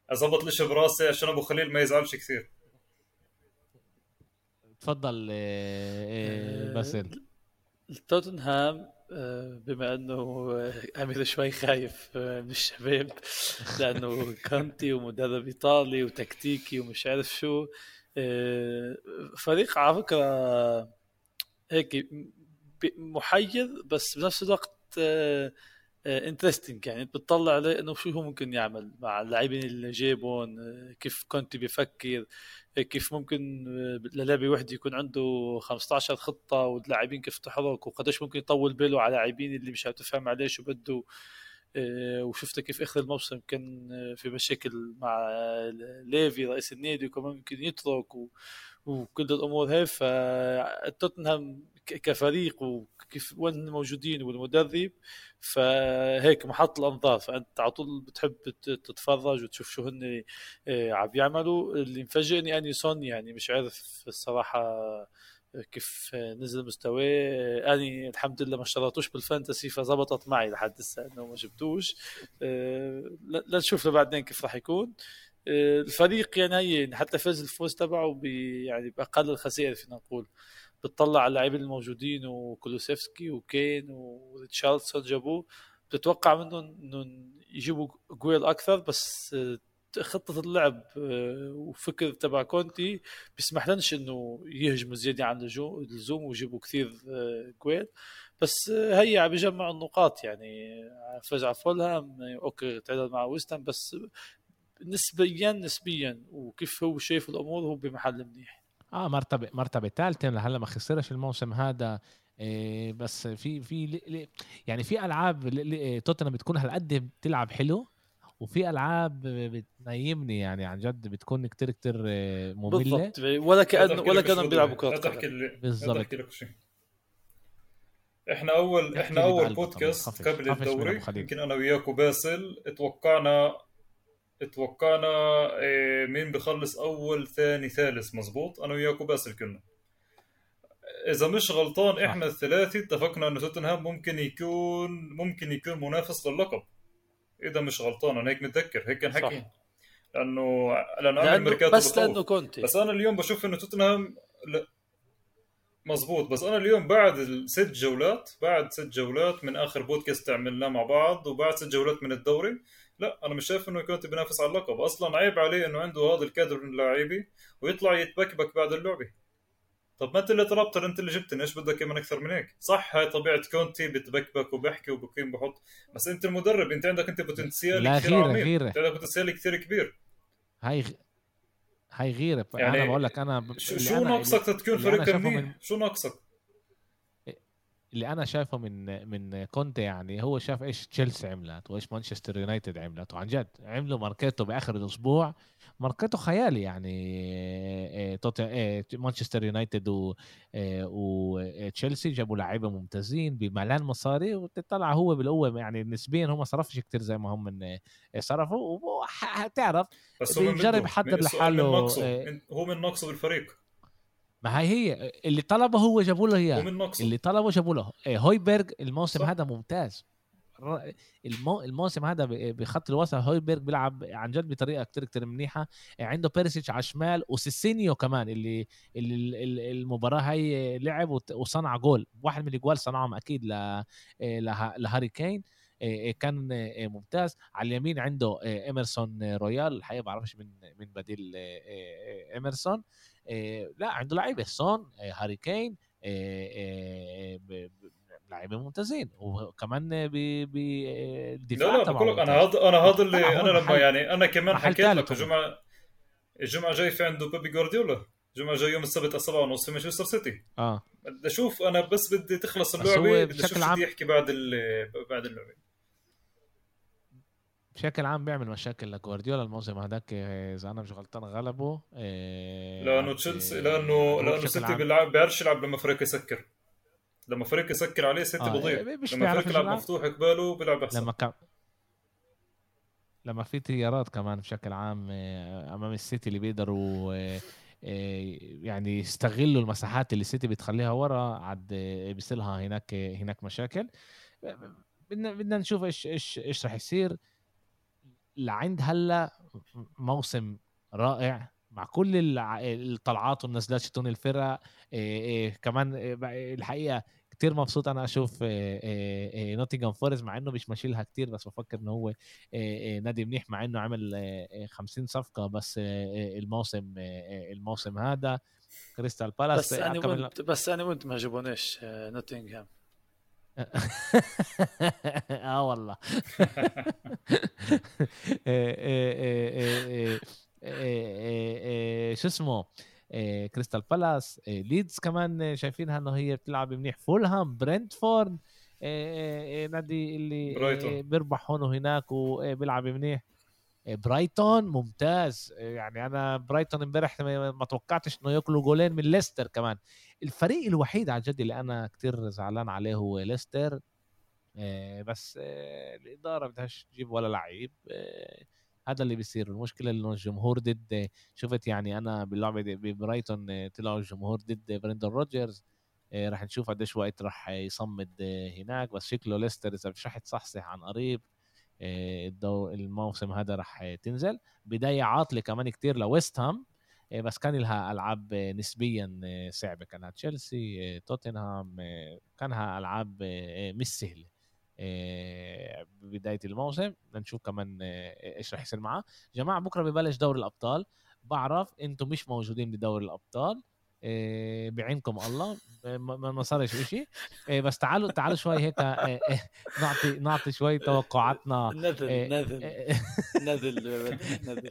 أظبط الإشي براسي عشان أبو خليل ما يزعلش كثير. تفضل آه، باسل توتنهام آه، بما أنه آه، أمير شوي خايف آه، من الشباب لأنه كونتي ومدرب إيطالي وتكتيكي ومش عارف شو. فريق على فكرة هيك محير بس بنفس الوقت interesting يعني بتطلع عليه إنه شو هو ممكن يعمل مع اللاعبين اللي جايبهم آه، كيف كونتي بيفكر آه، كيف ممكن آه، للاعب وحدة يكون عنده 15 خطة واللاعبين كيف تحرك وقديش ممكن يطول باله على لاعبين اللي مش هتفهم عليه شو بده. آه، وشفت كيف آخر الموسم كان آه، في مشاكل مع آه، ليفي رئيس النادي وكمان ممكن يترك و... وكل الأمور هاي. فتوتنهام كفريق وكيف وين موجودين والمدرب. فهيك محط الأنظار. فأنت على طول بتحب تت- تتفرج وتشوف شو هن آه، عم يعملوا. اللي مفاجئني اني سون يعني مش عارف الصراحة كيف نزل مستواه آني الحمد لله ما اشتريتوش بال fantasy فزبطت معي لحد هسه إنه ما جبتوش. لنشوف بعدين كيف راح يكون. الفريق يعني هي حتى فاز الفوز تبعه يعني بأقل الخسائر فينا نقول. بتطلع على اللاعبين الموجودين وكولوسيفسكي وكين وريتشاردسون جابوه. بتتوقع منهم انه يجيبوا جويل أكثر بس خطة اللعب آه، وفكر تبع كونتي بيسمح لنش إنه يهجموا زيادة عن اللزوم ويجيبوا كثير آه، جويل بس آه، هي عم بيجمع النقاط يعني فاز على فولهام okay تعادل مع ويست هام بس نسبيا نسبيا وكيف هو شايف الأمور هو بمحل منيح. آه مرتبة مرتبة ثالثة لهلأ ما خسرش الموسم هذا بس في في يعني في ألعاب توتنهام بتكون هالقد بتلعب حلو. وفي ألعاب بتنيمني يعني عن جد بتكون كتير كتير مملة. بالضبط. ولا كانه ولا كانوا بيلعبوا كرة قدم بالضبط. إحنا اول إحنا أول بودكاست قبل الدوري. يمكن أنا وياك وباسل اتوقعنا اتوقعنا إيه مين بخلص أول ثاني ثالث. مزبوط أنا وياك وباسل كنا إذا مش غلطان إحنا الثلاثه اتفقنا إنه توتنهام ممكن يكون ممكن يكون منافس للقب. إذا مش غلطان أنا هيك متذكر هيك كان حكي. لأنه لأنه عامل ميركاتو بس لأنه كنت بس أنا اليوم بشوف إنه توتنهام لا مزبوط بس أنا اليوم بعد الست جولات بعد ست جولات من آخر بودكاست عملناه مع بعض وبعد ست جولات من الدوري لا أنا مش شايف إنه كونتي بينافس على اللقب. أصلا عيب عليه إنه عنده هذا الكادر من اللعيبه ويطلع يتبكبك بعد اللعبة. طب ما انت اللي طلبت انت اللي جبتني إيش بدك من أكثر من هيك؟ صح هاي طبيعة كونتي بتبكبك وبحكي وبقيم بحط بس انت المدرب انت عندك انت potential كثير غيرة عميق. غيرة. انت عندك potential كثير كبير. هاي هاي غيرة. يعني أنا بقول لك أنا ب... شو ناقصك تكون فريق منيح من... شو ناقصك؟ اللي أنا شايفه من من كونتي يعني هو شاف إيش تشيلسي عملت وإيش مانشستر يونايتد عملت وعن جد عملوا ماركته بآخر الأسبوع ماركته خيالي يعني آه، آه، مانشستر يونايتد وتشيلسي آه، جابوا لعيبة ممتازين بملان مصاري وتطلع هو بالقوة يعني نسبيا هو ما صرفش كتير زي ما هم من صرفوا وهتعرف هو بيجرب يحضر لحاله هو من نقصه بالفريق ما هي هي اللي طلبه هو جابوا له إياه اللي طلبه جابوا له هويبرغ الموسم صح. هذا ممتاز. الموسم هذا بخط الوسط هويبرغ بيلعب عن جد بطريقة كتير كتير منيحة. عنده بيرسيتش على الشمال وسيسينيو كمان اللي, اللي المباراة هاي لعب وصنع جول. واحد من الجوال صنعهم أكيد. لهاري كين. كان ممتاز. على اليمين عنده إيمرسون رويال. الحقيقة بعرفش من من بديل إيمرسون. لا عنده لعيبة. سون هاري كين لاعبين ممتازين. وكمان بالدفاع لا لا بقول لك أنا هذا أنا هذا اللي أنا لما يعني أنا كمان حكيت لك الجمعه الجمعة جاي في عنده بيبي جوارديولا. الجمعة جاي يوم السبت السبعة ونص في مانشستر سيتي. آه. بدي أشوف أنا بس بدي تخلص اللعبة بدي أشوف شو يحكي بعد بعد اللعبة. بشكل عام بيعمل مشاكل لجوارديولا الموسم هذاك إذا أنا مش غلطان غلبه إيه لأنه تشيلسي لأنه لأنه سيتي بيلعب بيعرفش يلعب لما فريق يسكر. لما فريق يسكر عليه سيتي آه بضيع. لما فريق يلعب مفتوح قباله بيلعب أحسن. لما كان لما في تيارات كمان بشكل عام آه، أمام السيتي اللي بيقدروا آه، آه، يعني يستغلوا المساحات اللي السيتي بتخليها ورا عاد بيصيرها هناك هناك مشاكل. بدنا بدنا نشوف إيش إيش إيش راح يصير. لعند هلا موسم رائع مع كل الطلعات والنزلات شتون الفرق إيه إيه كمان إيه الحقيقة كتير مبسوط أنا أشوف نوتنغهام فورست مع انه مش ماشي لها كتير بس بفكر انه هو نادي منيح مع انه عمل 50 صفقه بس الموسم الموسم هذا كريستال بالاس بس أنا وانت بس أنا وانت ما عجبونيش نوتنغهام آه والله شو اسمه كريستال بالاس ليدز كمان شايفينها إنه هي بتلعب منيح. فولهام برنتفورد نادي اللي بيربح هون وهناك وبيلعب منيح. برايتون ممتاز. يعني أنا برايتون امبارح ما توقعتش إنه ياكلوا جولين من ليستر كمان. الفريق الوحيد على جد اللي أنا كتير زعلان عليه هو ليستر. بس الإدارة بدهاش تجيب ولا لعيب. هذا اللي بيصير. المشكلة إنه الجمهور ضد شفت يعني أنا باللعبة ببرايتون آه، طلعوا الجمهور ضد بريندون روجرز آه، راح نشوف قديش وقت راح يصمد آه، هناك. بس شكله ليستر إذا مش راح تصحصح عن قريب الدو الموسم هذا راح تنزل. بداية عاطلة كمان كتير لويست هام بس كان لها ألعاب نسبيا صعبة. كانت تشيلسي توتنهام كانها ألعاب مش سهلة. ببداية الموسم نشوف كمان إيش راح يصير معاه جماعة بكرة ببلش دوري الأبطال. بعرف إنتم مش موجودين بدوري الأبطال. بعينكم الله. ما صارش شيء بس تعالوا تعالوا شوي هيك نعطي نعطي شوي توقعاتنا. نذل نذل نذل نذل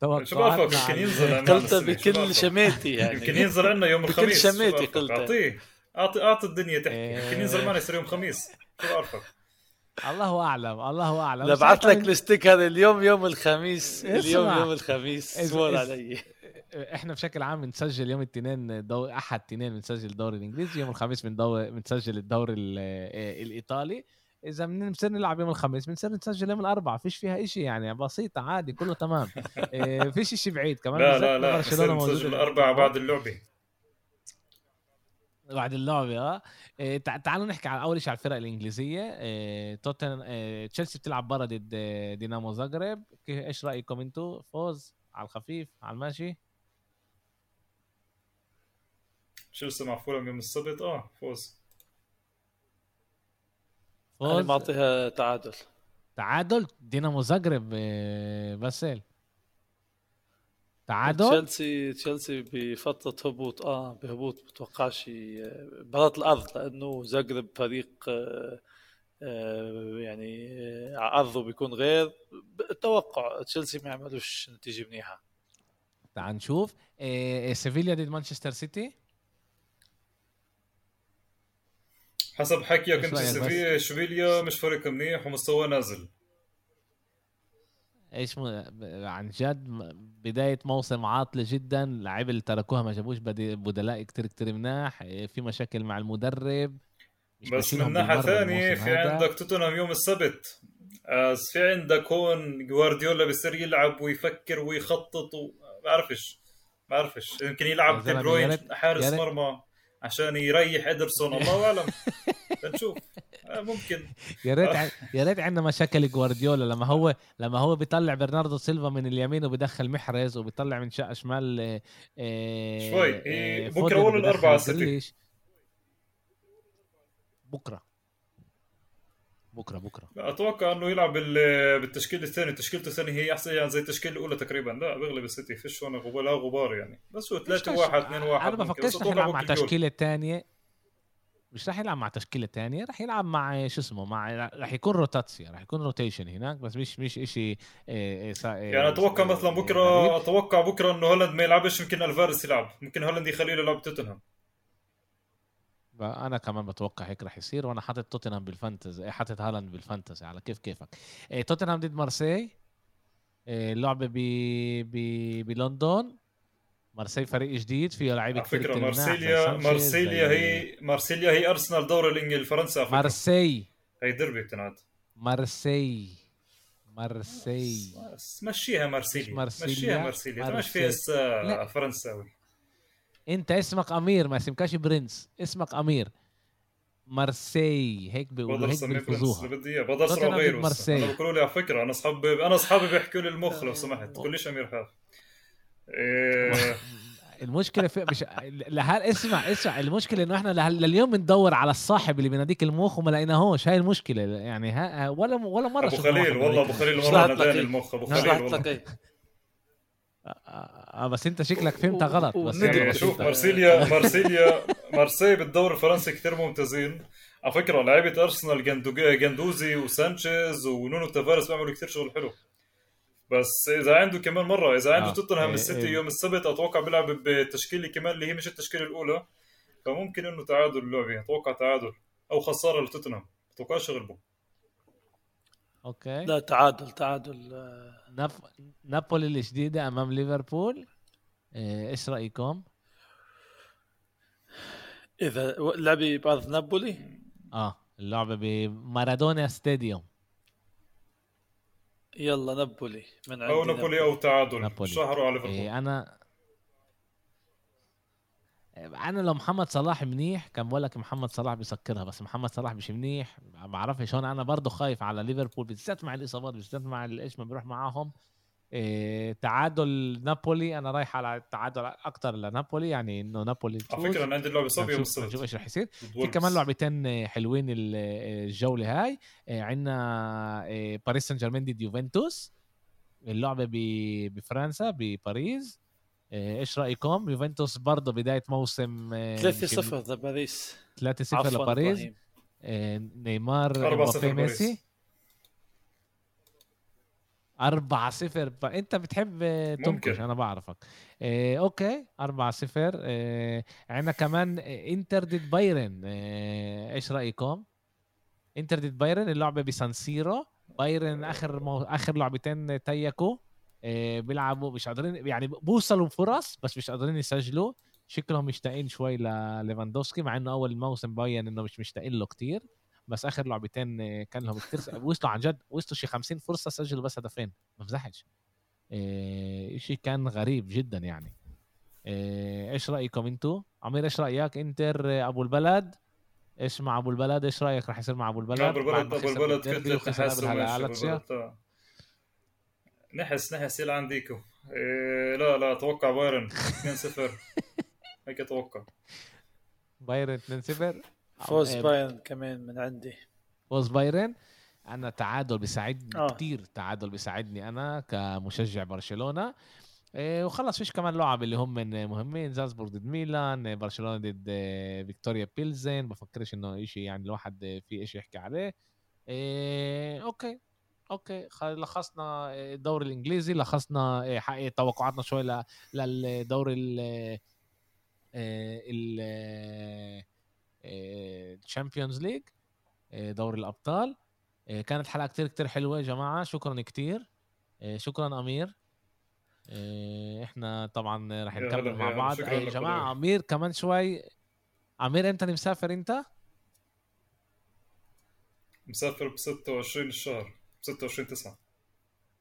توقعاتنا يمكن ينزل قلت بكل شميتي يعني. يمكن ينزل عندنا يوم الخميس. بكل شميتي قلت. أعطيه. اعطي اعطي الدنيا تحكي. يمكن ينزل معنا يصير يوم خميس. شو بعرفك الله أعلم الله أعلم. لبعت لك الستيكر اليوم يوم الخميس. اليوم يوم الخميس. سوال علي. إحنا بشكل عام بنسجل يوم الاثنين دو... أحد اثنين بنسجل الدوري الإنجليزي يوم الخميس بندو... بنسجل الدوري آه، الإيطالي. إذا بنصير نلعب يوم الخميس بنصير نسجل يوم الأربعاء. فيش فيها إشي يعني بسيطه عادي كله تمام. آه، فيش إشي بعيد. كمان لا لا لا برشلونة نسجل الأربعاء بعد اللعبة. بعد اللعبة آه. إيه تعالوا نحكي على أول شيء على الفرق الإنجليزية. إيه توتن إيه تشيلسي بتلعب برا ضد دينامو زغرب إيش رأيكم أنتم فوز على الخفيف على الماشي تشيلسي مع فولم يوم السبت آه فوز. فوز. أنا بعطيها تعادل. تعادل دينامو زغرب إيه باسل تعادل تشيلسي تشيلسي بفتره هبوط آه بهبوط بتوقعش مباراه الأرض لأنه زغرب فريق آه آه يعني آه ارضه بيكون غير. التوقع تشيلسي ما يعملوش نتيجة منيحة. تعال نشوف. آه سيفيليا ضد مانشستر سيتي؟ حسب حكيك أنت سيفيليا مش فريق منيح ومستواه نازل. إيش م... عن جد بداية موسم عاطلة جدا. لعيبه اللي تركوها ما جابوش بدلاء كتير كتير مناح في مشاكل مع المدرب. بس من ناحية ثانية في هذا. عندك توتنهام يوم السبت. في عندك هون جوارديولا بيصير يلعب ويفكر ويخطط وما بعرفش ما بعرفش. يمكن يلعب دي بروين حارس مرمى. عشان يريح ادرسون الله أعلم. بنشوف. آه، ممكن. يا ريت آه. يا ريت عندنا مشاكل جوارديولا لما هو لما هو بيطلع برناردو سيلفا من اليمين وبيدخل محرز وبيطلع من شقه شمال آه، شوي. بكرة اول الاربعاء سيتي بكرة. بكرة بكرة. لا أتوقع إنه يلعب بالتشكيله الثانية تشكيلته الثانية هي أحسن يعني زي التشكيله الأولى تقريبا. لا بيغلب السيتي فيش هون غبار لا غبار يعني. بس هو 3 1 2 1 أنا بفكرش رح يلعب مع تشكيله ثانية مش راح يلعب مع تشكيله ثانية راح يلعب مع شو اسمه مع راح يكون רוטציה. راح يكون rotation هناك بس مش مش شيء إيه إيه يعني أتوقع مثلا بكره أتوقع بكرة إنه هولاند ما يلعبش يمكن الفاريز يلعب. ممكن هولاند يخليه يلعب توتنهام. أنا كمان بتوقع هيك رح يصير وأنا حاطط توتنهام بالفانتزي إيه، حاطط هالاند بالفانتزي على كيف كيفك. إيه توتنهام ضد مارسي إيه اللعبة ب ب بلندن. مارسي فريق جديد فيه لعيبة كثير فكرة مارسيليا مارسيليا هي مارسيليا هي أرسنال دوري الإنجليزي الفرنسي مارسي هي دربي بتنعاد. مارسي مارسي مشيها مارسيليا. مشيها مارسيليا. مش فيها فرنساوي. انت اسمك امير ما اسمكش برنس اسمك امير. مارسي هيك بيقولوا هيك بيلفظوها. بدي إياه بقدر اسمع غيره. أنا بيقولوا لي على فكرة أنا أصحابي أنا أصحابي بيحكوا لي المخ لو سمحت. تقوليش أمير خاف إيه... المشكلة في مش لهال اسمع اسمع المشكلة إنه إحنا لليوم بندور على الصاحب اللي بيناديك المخ وما لقيناهوش. هاي المشكلة يعني ها ولا ولا مرة أبو خليل والله أبو خليل مرة ناداني المخ أبو خليل والله. آه بس انت شكلك فهمتها غلط بس يعني شوف مارسيليا مارسيليا مارسي بالدوري الفرنسي كثير ممتازين. على فكرة لعيبة أرسنال جندوزي وسانشيز ونونو تافارس بيعملوا كثير شغل حلو. بس إذا عنده كمان مرة إذا عنده آه. توتنهام إيه السيتي إيه. يوم السبت أتوقع بيلعب بتشكيلة كمان اللي هي مش التشكيلة الأولى. فممكن إنه تعادل اللعبه أتوقع تعادل أو خسارة لتوتنهام. أتوقعش يغلبوا. أوكي. لا تعادل تعادل نف... نابولي الجديدة أمام ليفربول. إيه، إيش رأيكم؟ إذا لعبي بأرض نابولي؟ آه اللعبة بمارادونا ستاديوم. يلا نابولي من عندي أو نابولي أو تعادل. نابولي. شهروا على ليفربول؟ إيه أنا أنا لو محمد صلاح منيح كان بقول لك محمد صلاح بيسكرها بس محمد صلاح مش منيح. ما بعرفش هون أنا برضه خايف على ليفربول بالذات مع الإصابات بالذات مع إيش ما بيروح معاهم. إيه تعادل نابولي أنا رايح على التعادل أكتر لنابولي يعني إنه نابولي على. فكرة أنا عندي اللعبه صعبه يوم نشوف نشوف السبت إيش رح يصير. في. كمان لعبتين حلوين ال- الجولة هاي. عندنا باريس سان جيرمان ضد يوفنتوس اللعبة بفرنسا بباريس. إيش رأيكم؟ يوفنتوس برضه بداية موسم 3-0 لباريس 3-0 عفوا لباريس. نيمار 4-0 مبابي باريس. ميسي. 4 0 ب... أنت بتحب آه، تنكش. أنا بعرفك. إيه okay 4 0 إيه عندنا كمان إنتر ضد بايرن. إيه إيش رأيكم؟ إنتر ضد بايرن اللعبة بسانسيرو بايرن آخر مو... آخر لعبتين תיקו. إيه بيلعبوا مش قادرين يعني بوصلوا فرص بس مش قادرين يسجلوا. شكلهم مشتاقين شوي لليفاندوسكي مع إنه أول الموسم بين إنه مش مشتاقين له كتير. بس آخر لعبتين آه، كان لهم كتير. وصلوا عن جد وصلوا شي 50 فرصة سجلوا بس هدفين. ما بمزحش إيه شيء كان غريب جدا يعني. إيش رأيكم أنتوا عمير إيش رأيك؟ إنتر آه، أبو البلد. إيش مع أبو البلد؟ إيش رأيك؟ رح يصير مع أبو البلد؟ أبو البلد أبو البلد كتلة وخسر نحس آه. نحس يلعن ديكو إيه لا لا أتوقع بايرن. 2-0 هيك أتوقع. بايرن 2-0 فوز إيه، بايرن كمان من عندي. فوز بايرن. أنا تعادل بيساعدني آه. آه. كتير تعادل بيساعدني أنا كمشجع برشلونة. إيه وخلص فيش كمان لعب اللي هم من مهمين. زالزبورغ ضد ميلان برشلونة ضد إيه، فيكتوريا بيلزن بفكرش إنه شيء يعني الواحد في شيء يحكي عليه. إيه okay. okay لخصنا إيه، الدوري الإنجليزي لخصنا إيه، حقيقة توقعاتنا شوي للدوري ال ال ال Champions League دوري الأبطال. كانت حلقة كتير كتير حلوة يا جماعة. شكرا كتير. شكرا أمير. إحنا طبعا رح نكمل مع بعض. يا جماعة. أمير كمان شوي. أمير أنت مسافر أنت؟ مسافر ب 26 الشهر. 26 9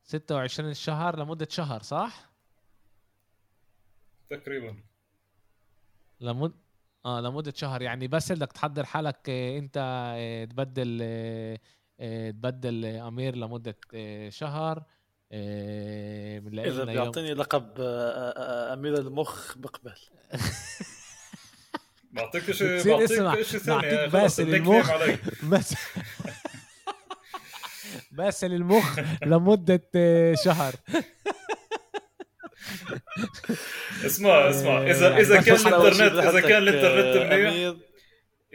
26 الشهر لمدة شهر صح؟ تقريبا. لمد آه لمدة شهر. يعني بس بدك تحضر حالك آه، أنت آه، تبدل آه، تبدل أمير لمدة آه، شهر إذا بيعطيني لقب أمير المخ بقبل. بعطيك شيء بعطيك شيء ثاني بعطيك باسل المخ. بس بس للمخ لمدة آه، شهر. اسمع اسمع. اذا يعني اذا بس كان الانترنت إذا كان بحطك، الإنترنت آه، منيح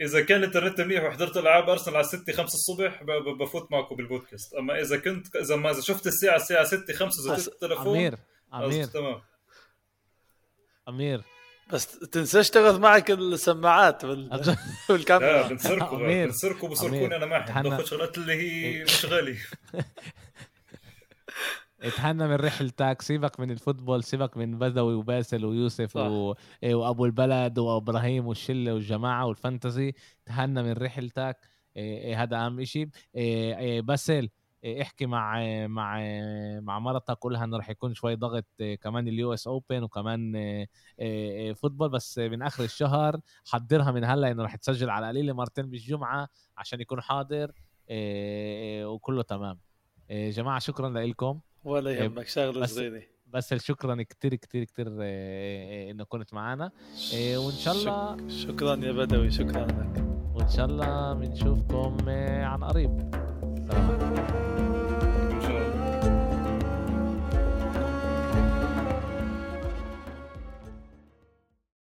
إذا كان الإنترنت منيح وحضرت ألعاب أرسنال على 6 5 الصبح بفوت معكم بالبودكاست. أما إذا كنت إذا ما إذا شفت الساعة الساعة 6 5 إذا التليفون أمير خلص أمير. تمام. أمير. بس تنساش تاخذ معك السماعات وال- لا والكاميرا بنسركوا أمير. بنسركوا أمير. بسركوني أنا تهنى. باخذ شغلات اللي هي مش غالية اتهنى من رحلتك سيبك من ال football سيبك من بدوي وباسل ويوسف صح. و... إيه وأبو البلد وإبراهيم والشلة والجماعة وال fantasy تهنى من رحلتك إيه إيه هذا أهم شيء إيه إيه باسل إيه احكي مع مع مع مرتك قولها إنه رح يكون شوي ضغط إيه كمان ال US Open وكمان إيه إيه فوتبول بس من آخر الشهر حضرها من هلأ إنه رح تسجل على القليله مرتين بالجمعة عشان يكون حاضر وكله تمام. جماعة شكرا لكم ولا يهمك شغلة صغيرة. بس شكرا كتير كتير كتير آه، إنه كنت معنا. آه، وإن شاء الله شك- شكرا يا بدوي شكرا لك. وإن شاء الله بنشوفكم آه، عن قريب. سلام.